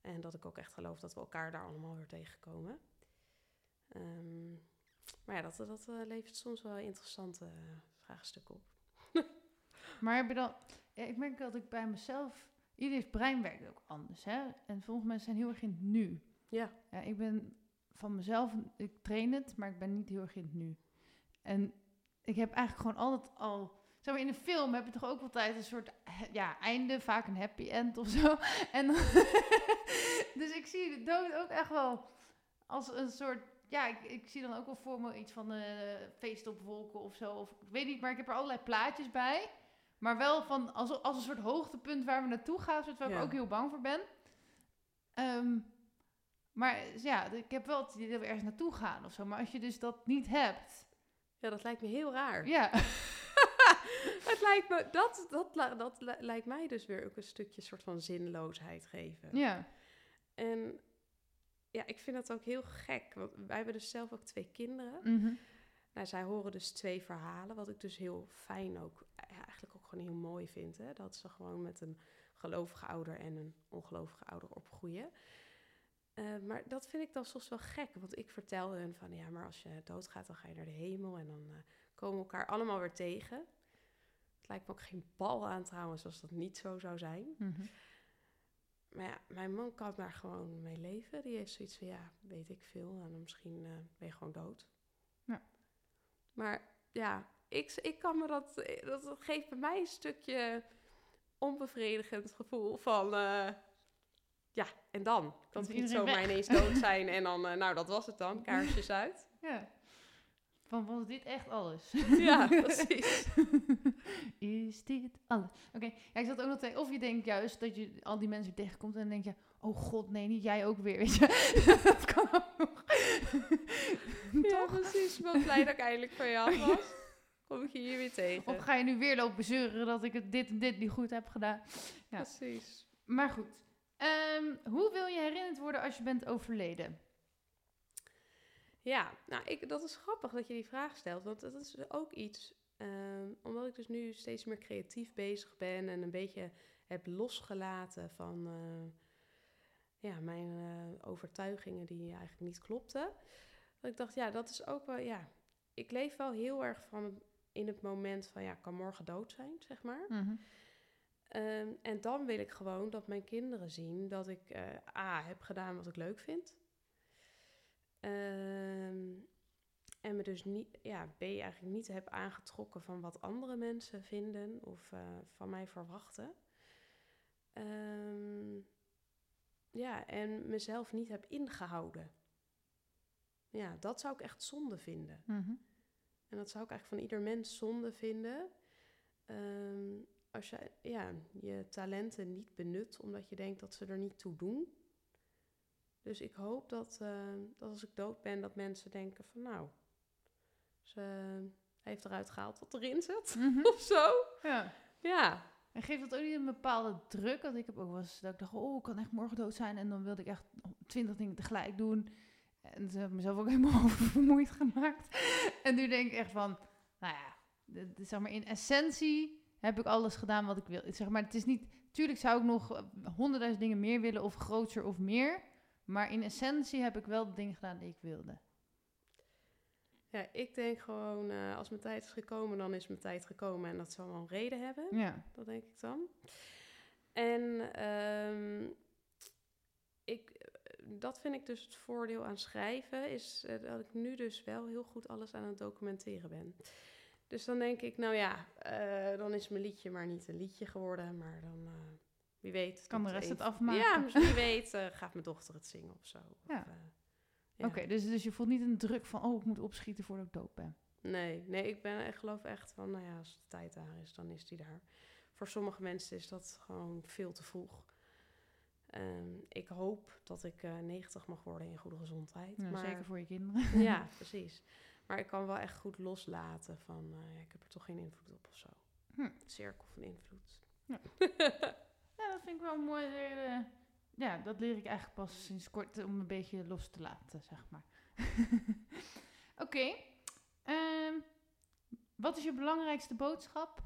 En dat ik ook echt geloof dat we elkaar daar allemaal weer tegenkomen. Ehm, maar ja, dat, dat eh, levert soms wel interessante eh, vraagstukken op. Maar heb je dan... Ja, ik merk dat ik bij mezelf... Ieders brein werkt ook anders, hè? En sommige mensen zijn heel erg in het nu. Ja, Ja, ik ben van mezelf... Ik train het, maar ik ben niet heel erg in het nu. En ik heb eigenlijk gewoon altijd al... Zo in een film heb je toch ook altijd een soort ja, einde, vaak een happy end of zo. En dus ik zie de dood ook echt wel als een soort. Ja, ik, ik zie dan ook wel voor me iets van eh feest op wolken of zo. Of ik weet niet, maar ik heb er allerlei plaatjes bij. Maar wel van als, als een soort hoogtepunt waar we naartoe gaan, waar Ja. ik ook heel bang voor ben. Ehm, maar ja, ik heb wel het idee dat we ergens naartoe gaan of zo. Maar als je dus dat niet hebt, Ja, dat lijkt me heel raar. ja. het lijkt me, dat, dat, dat li- lijkt mij dus weer ook een stukje soort van zinloosheid geven. ja. En ja, ik vind dat ook heel gek. Want wij hebben dus zelf ook twee kinderen. Mhm. Nou, zij horen dus twee verhalen, wat ik dus heel fijn ook, ja, eigenlijk ook gewoon heel mooi vind. Hè? Dat ze gewoon met een gelovige ouder en een ongelovige ouder opgroeien. Eh, maar dat vind ik dan soms wel gek, want ik vertel hun van, ja, maar als je doodgaat, dan ga je naar de hemel en dan eh, komen we elkaar allemaal weer tegen. Het lijkt me ook geen bal aan trouwens, als dat niet zo zou zijn. Mhm. Maar ja, mijn man kan daar gewoon mee leven. Die heeft zoiets van, ja, weet ik veel. En dan misschien eh, ben je gewoon dood. Ja. Maar ja, ik, ik kan me dat... Dat geeft bij mij een stukje onbevredigend gevoel van... eh, ja, en dan? Kan toch niet zomaar weg? ineens dood zijn en dan... eh, nou, dat was het dan. Kaarsjes uit. Ja. Van was dit echt alles? Ja, precies. Is dit alles? Oké, ja, ik zat ook nog te Of je denkt juist dat je al die mensen tegenkomt en dan denk je... Oh god, nee, niet jij ook weer, weet je. dat kan ook nog. Ja, Toch? precies. Ik ben blij dat ik eindelijk van af was. Kom ik je hier weer tegen. Of ga je nu weer lopen zeuren dat ik het dit en dit niet goed heb gedaan? Ja. Precies. Maar goed. Ehm, hoe wil je herinnerd worden als je bent overleden? Ja, nou, ik, dat is grappig dat je die vraag stelt. Want dat is ook iets, ehm, omdat ik dus nu steeds meer creatief bezig ben en een beetje heb losgelaten van eh, ja, mijn eh, overtuigingen die eigenlijk niet klopten. Dat ik dacht, ja, dat is ook wel, ja, ik leef wel heel erg van in het moment van, ja, ik kan morgen dood zijn, zeg maar. Ehm, en dan wil ik gewoon dat mijn kinderen zien dat ik eh, A, heb gedaan wat ik leuk vind. Ehm, en me dus niet, ja, B, eigenlijk niet heb aangetrokken van wat andere mensen vinden of eh, van mij verwachten. Ehm, ja, en mezelf niet heb ingehouden. Ja, dat zou ik echt zonde vinden. Mhm. En dat zou ik eigenlijk van ieder mens zonde vinden. Ehm, als je ja, je talenten niet benut omdat je denkt dat ze er niet toe doen. Dus ik hoop dat, eh, dat als ik dood ben, dat mensen denken van nou, ze heeft eruit gehaald wat erin zit. Mhm. of zo. Ja. Ja, En geeft dat ook niet een bepaalde druk? Want ik heb ook wel eens dat ik dacht, oh, ik kan echt morgen dood zijn. En dan wilde ik echt twintig dingen tegelijk doen. En toen heb ik mezelf ook helemaal oververmoeid gemaakt. En nu denk ik echt van, nou ja, de, de- zeg maar in essentie heb ik alles gedaan wat ik wil. Zeg maar, het is niet, tuurlijk zou ik nog honderdduizend dingen meer willen of groter of meer. Maar in essentie heb ik wel de dingen gedaan die ik wilde. ja ik denk gewoon, eh, als mijn tijd is gekomen, dan is mijn tijd gekomen. En dat zal wel een reden hebben. Ja. Dat denk ik dan. En ehm, ik, dat vind ik dus het voordeel aan schrijven, is eh, dat ik nu dus wel heel goed alles aan het documenteren ben. Dus dan denk ik, nou ja, eh, dan is mijn liedje maar niet een liedje geworden, maar dan, wie weet. Kan de rest het afmaken. Ja, misschien wie weet eh, gaat mijn dochter het zingen of zo. Ja. eh, ja. Oké, dus, dus je voelt niet een druk van, oh, ik moet opschieten voordat ik dood ben. Nee, nee, ik ben, ik geloof echt van, nou ja, als de tijd daar is, dan is die daar. Voor sommige mensen is dat gewoon veel te vroeg. Ehm, ik hoop dat ik eh 90 mag worden in goede gezondheid. Maar, Zeker voor je kinderen. Ja, precies. Maar ik kan wel echt goed loslaten van, ja, ik heb er toch geen invloed op of zo. Hm. Cirkel van invloed. Ja. Ja, dat vind ik wel een mooi. eh, ja, dat leer ik eigenlijk pas sinds kort om een beetje los te laten, zeg maar. Oké. ehm, wat is je belangrijkste boodschap?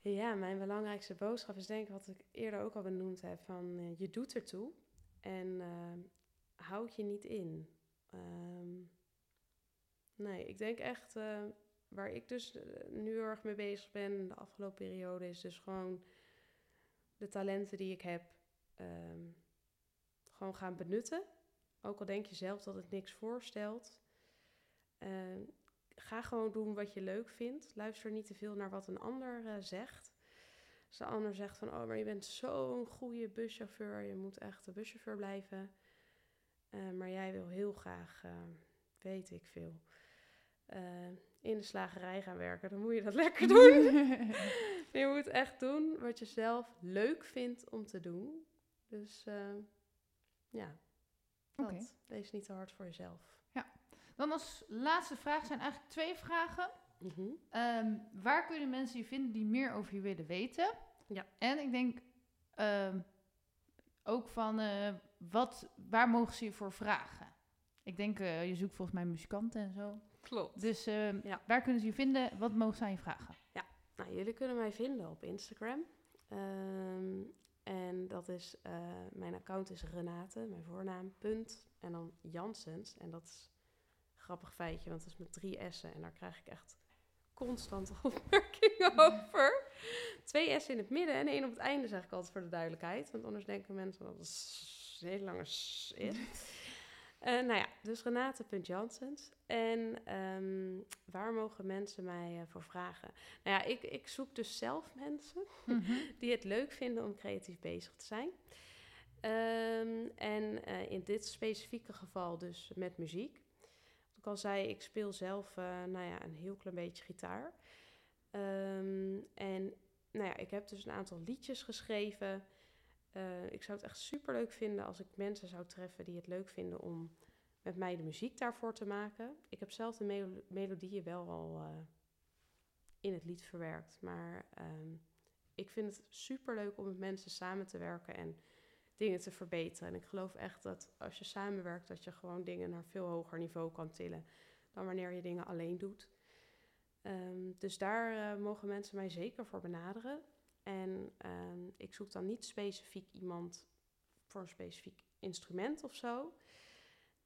Ja, mijn belangrijkste boodschap is denk ik wat ik eerder ook al benoemd heb. Van eh, je doet ertoe en ehm, houd je niet in. Ehm, nee, ik denk echt eh, waar ik dus eh, nu erg mee bezig ben de afgelopen periode is dus gewoon de talenten die ik heb ehm, gewoon gaan benutten. Ook al denk je zelf dat het niks voorstelt. Ehm, ga gewoon doen wat je leuk vindt. Luister niet te veel naar wat een ander eh, zegt. Als de ander zegt van, oh, maar je bent zo'n goede buschauffeur, je moet echt de buschauffeur blijven. Eh, maar jij wil heel graag, weet ik veel, in de slagerij gaan werken. Dan moet je dat lekker doen. je moet echt doen wat je zelf leuk vindt om te doen. Dus ja, dat. Okay. Wees niet te hard voor jezelf. Ja. Dan als laatste vraag zijn eigenlijk twee vragen. Mhm. Ehm, waar kunnen mensen je vinden die meer over je willen weten? Ja. En ik denk ehm, ook van uh, wat, waar mogen ze je voor vragen? Ik denk, uh, je zoekt volgens mij muzikanten en zo. Klopt. Dus uh, ja. waar kunnen ze je vinden? Wat mogen ze aan je vragen? Ja, nou, jullie kunnen mij vinden op Instagram. en dat is, mijn account is Renate, mijn voornaam, punt. En dan Jansens. En dat is grappig feitje, want het is met drie S'en. En daar krijg ik echt constant opmerkingen over. Twee S'en in het midden en één op het einde, zeg ik altijd voor de duidelijkheid. Want anders denken mensen dat het een hele lange S is. Uh, nou ja, dus Renate.Jansens. En um, waar mogen mensen mij uh, voor vragen? Nou ja, ik, ik zoek dus zelf mensen mm -hmm. die het leuk vinden om creatief bezig te zijn. Um, en uh, in dit specifieke geval dus met muziek ik al zei, ik speel zelf nou ja, een heel klein beetje gitaar. Um, en nou ja, ik heb dus een aantal liedjes geschreven. Uh, ik zou het echt super leuk vinden als ik mensen zou treffen die het leuk vinden om met mij de muziek daarvoor te maken. Ik heb zelf de melo melodieën wel al uh, in het lied verwerkt. Maar um, ik vind het super leuk om met mensen samen te werken en dingen te verbeteren. En ik geloof echt dat als je samenwerkt, dat je gewoon dingen naar veel hoger niveau kan tillen dan wanneer je dingen alleen doet. Um, dus daar uh, mogen mensen mij zeker voor benaderen. En um, ik zoek dan niet specifiek iemand voor een specifiek instrument of zo.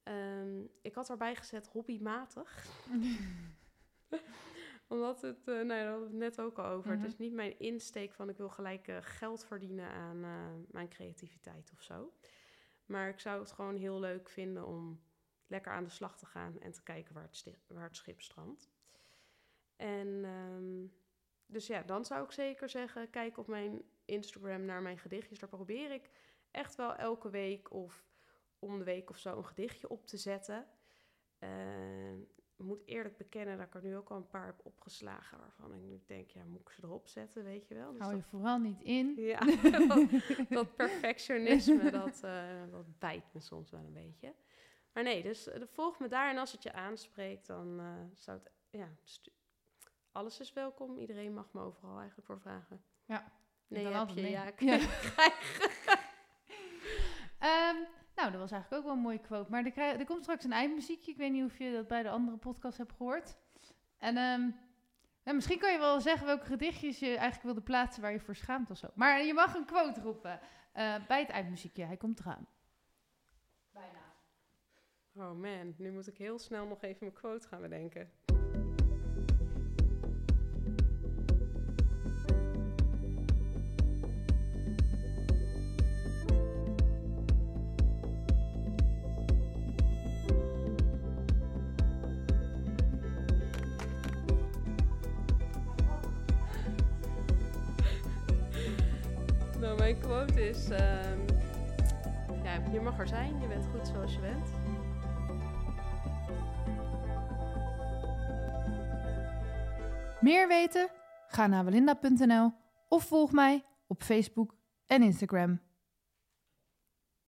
Um, ik had erbij gezet hobbymatig. Omdat het, uh, nou daar hadden we het net ook al over. Het is mhm. niet mijn insteek van ik wil gelijk uh, geld verdienen aan uh, mijn creativiteit of zo. Maar ik zou het gewoon heel leuk vinden om lekker aan de slag te gaan en te kijken waar het, waar het schip strandt. En um, dus ja, dan zou ik zeker zeggen, kijk op mijn Instagram naar mijn gedichtjes. Daar probeer ik echt wel elke week of om de week of zo een gedichtje op te zetten. Uh, moet eerlijk bekennen dat ik er nu ook al een paar heb opgeslagen. Waarvan ik nu denk, ja, moet ik ze erop zetten, weet je wel. Dus Hou je vooral niet in. Ja, dat, perfectionisme, dat, uh, dat bijt me soms wel een beetje. Maar nee, dus uh, volg me daar. En als het je aanspreekt, dan uh, zou het... Ja, alles is welkom. Iedereen mag me overal eigenlijk voor vragen. Ja. Nee, heb je, ja, ja. um, Nou, dat was eigenlijk ook wel een mooie quote. Maar er, er komt straks een eindmuziekje. Ik weet niet of je dat bij de andere podcast hebt gehoord. En um, misschien kan je wel zeggen welke gedichtjes je eigenlijk wilde plaatsen waar je voor schaamt of zo. Maar je mag een quote roepen uh, bij het eindmuziekje. Hij komt eraan. Bijna. Oh man, nu moet ik heel snel nog even mijn quote gaan bedenken. Quote is: uh, ja, Je mag er zijn, je bent goed zoals je bent. Meer weten? Ga naar belinda.nl of volg mij op Facebook en Instagram.